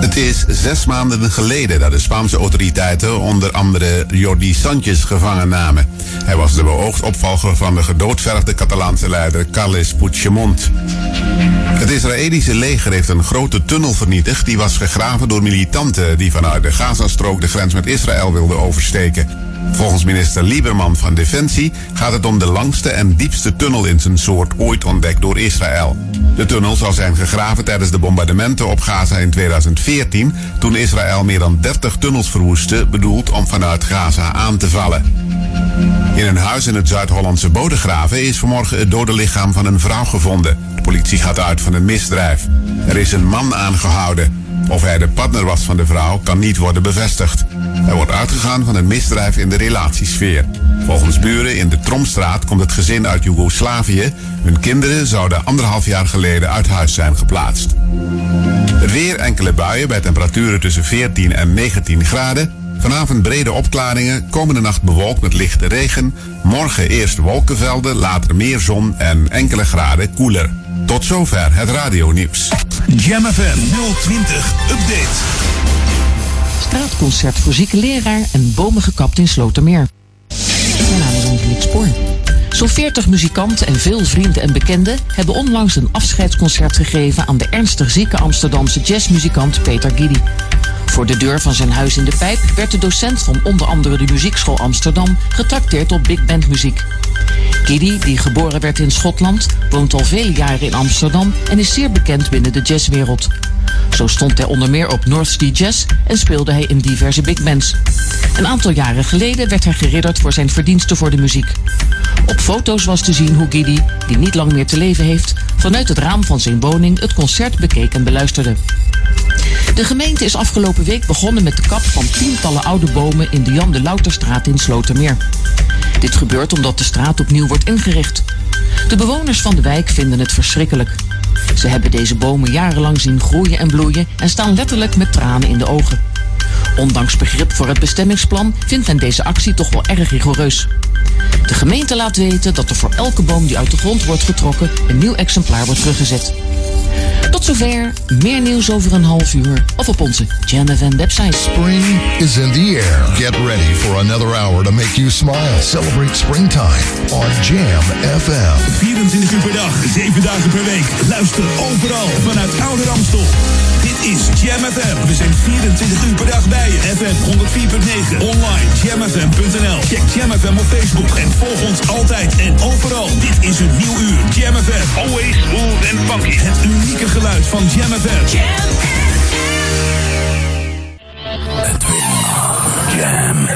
Het is zes maanden geleden dat de Spaanse autoriteiten onder andere Jordi Sanchez gevangen namen. Hij was de beoogd opvolger van de gedoodverfde Catalaanse leider Carles Puigdemont. Het Israëlische leger heeft een grote tunnel vernietigd die was gegraven door militanten die vanuit de Gazastrook de grens met Israël wilden oversteken. Volgens minister Lieberman van Defensie gaat het om de langste en diepste tunnel in zijn soort ooit ontdekt door Israël. De tunnel zou zijn gegraven tijdens de bombardementen op Gaza in 2014, toen Israël meer dan 30 tunnels verwoestte, bedoeld om vanuit Gaza aan te vallen. In een huis in het Zuid-Hollandse Bodegraven is vanmorgen het dode lichaam van een vrouw gevonden. De politie gaat uit van een misdrijf. Er is een man aangehouden. Of hij de partner was van de vrouw kan niet worden bevestigd. Er wordt uitgegaan van een misdrijf in de relatiesfeer. Volgens buren in de Tromstraat komt het gezin uit Joegoslavië. Hun kinderen zouden anderhalf jaar geleden uit huis zijn geplaatst. Weer enkele buien bij temperaturen tussen 14 en 19 graden. Vanavond brede opklaringen, komende nacht bewolkt met lichte regen. Morgen eerst wolkenvelden, later meer zon en enkele graden koeler. Tot zover het radionieuws. Jam FM 020 Update. Straatconcert voor zieke leraar en bomen gekapt in Slotermeer. Mijn naam is Angelique Spoor. Zo'n 40 muzikanten en veel vrienden en bekenden hebben onlangs een afscheidsconcert gegeven aan de ernstig zieke Amsterdamse jazzmuzikant Peter Giddy. Voor de deur van zijn huis in de Pijp werd de docent van onder andere de Muziekschool Amsterdam getrakteerd op big band muziek. Giddy, die geboren werd in Schotland, woont al vele jaren in Amsterdam en is zeer bekend binnen de jazzwereld. Zo stond hij onder meer op North Sea Jazz en speelde hij in diverse big bands. Een aantal jaren geleden werd hij geridderd voor zijn verdiensten voor de muziek. Op foto's was te zien hoe Giddy, die niet lang meer te leven heeft, vanuit het raam van zijn woning het concert bekeek en beluisterde. De gemeente is afgelopen week begonnen met de kap van tientallen oude bomen in de Jan de Louterstraat in Slotermeer. Dit gebeurt omdat de straat opnieuw wordt ingericht. De bewoners van de wijk vinden het verschrikkelijk. Ze hebben deze bomen jarenlang zien groeien en bloeien en staan letterlijk met tranen in de ogen. Ondanks begrip voor het bestemmingsplan vindt men deze actie toch wel erg rigoureus. De gemeente laat weten dat er voor elke boom die uit de grond wordt getrokken een nieuw exemplaar wordt teruggezet. Tot zover. Meer nieuws over een half uur. Of op onze Jam FM website. Spring is in the air. Get ready for another hour to make you smile. Celebrate springtime on Jam FM. 24 uur per dag, 7 dagen per week. Luister overal vanuit Ouder Amstel. Dit is Jam FM. We zijn 24 uur per dag bij je. FM 104.9. Online jamfm.nl. Check Jam FM op Facebook en volg ons altijd en overal. Dit is een nieuw uur. Jam FM. Always smooth and funky. Het unieke geluid van Jam FM. Jam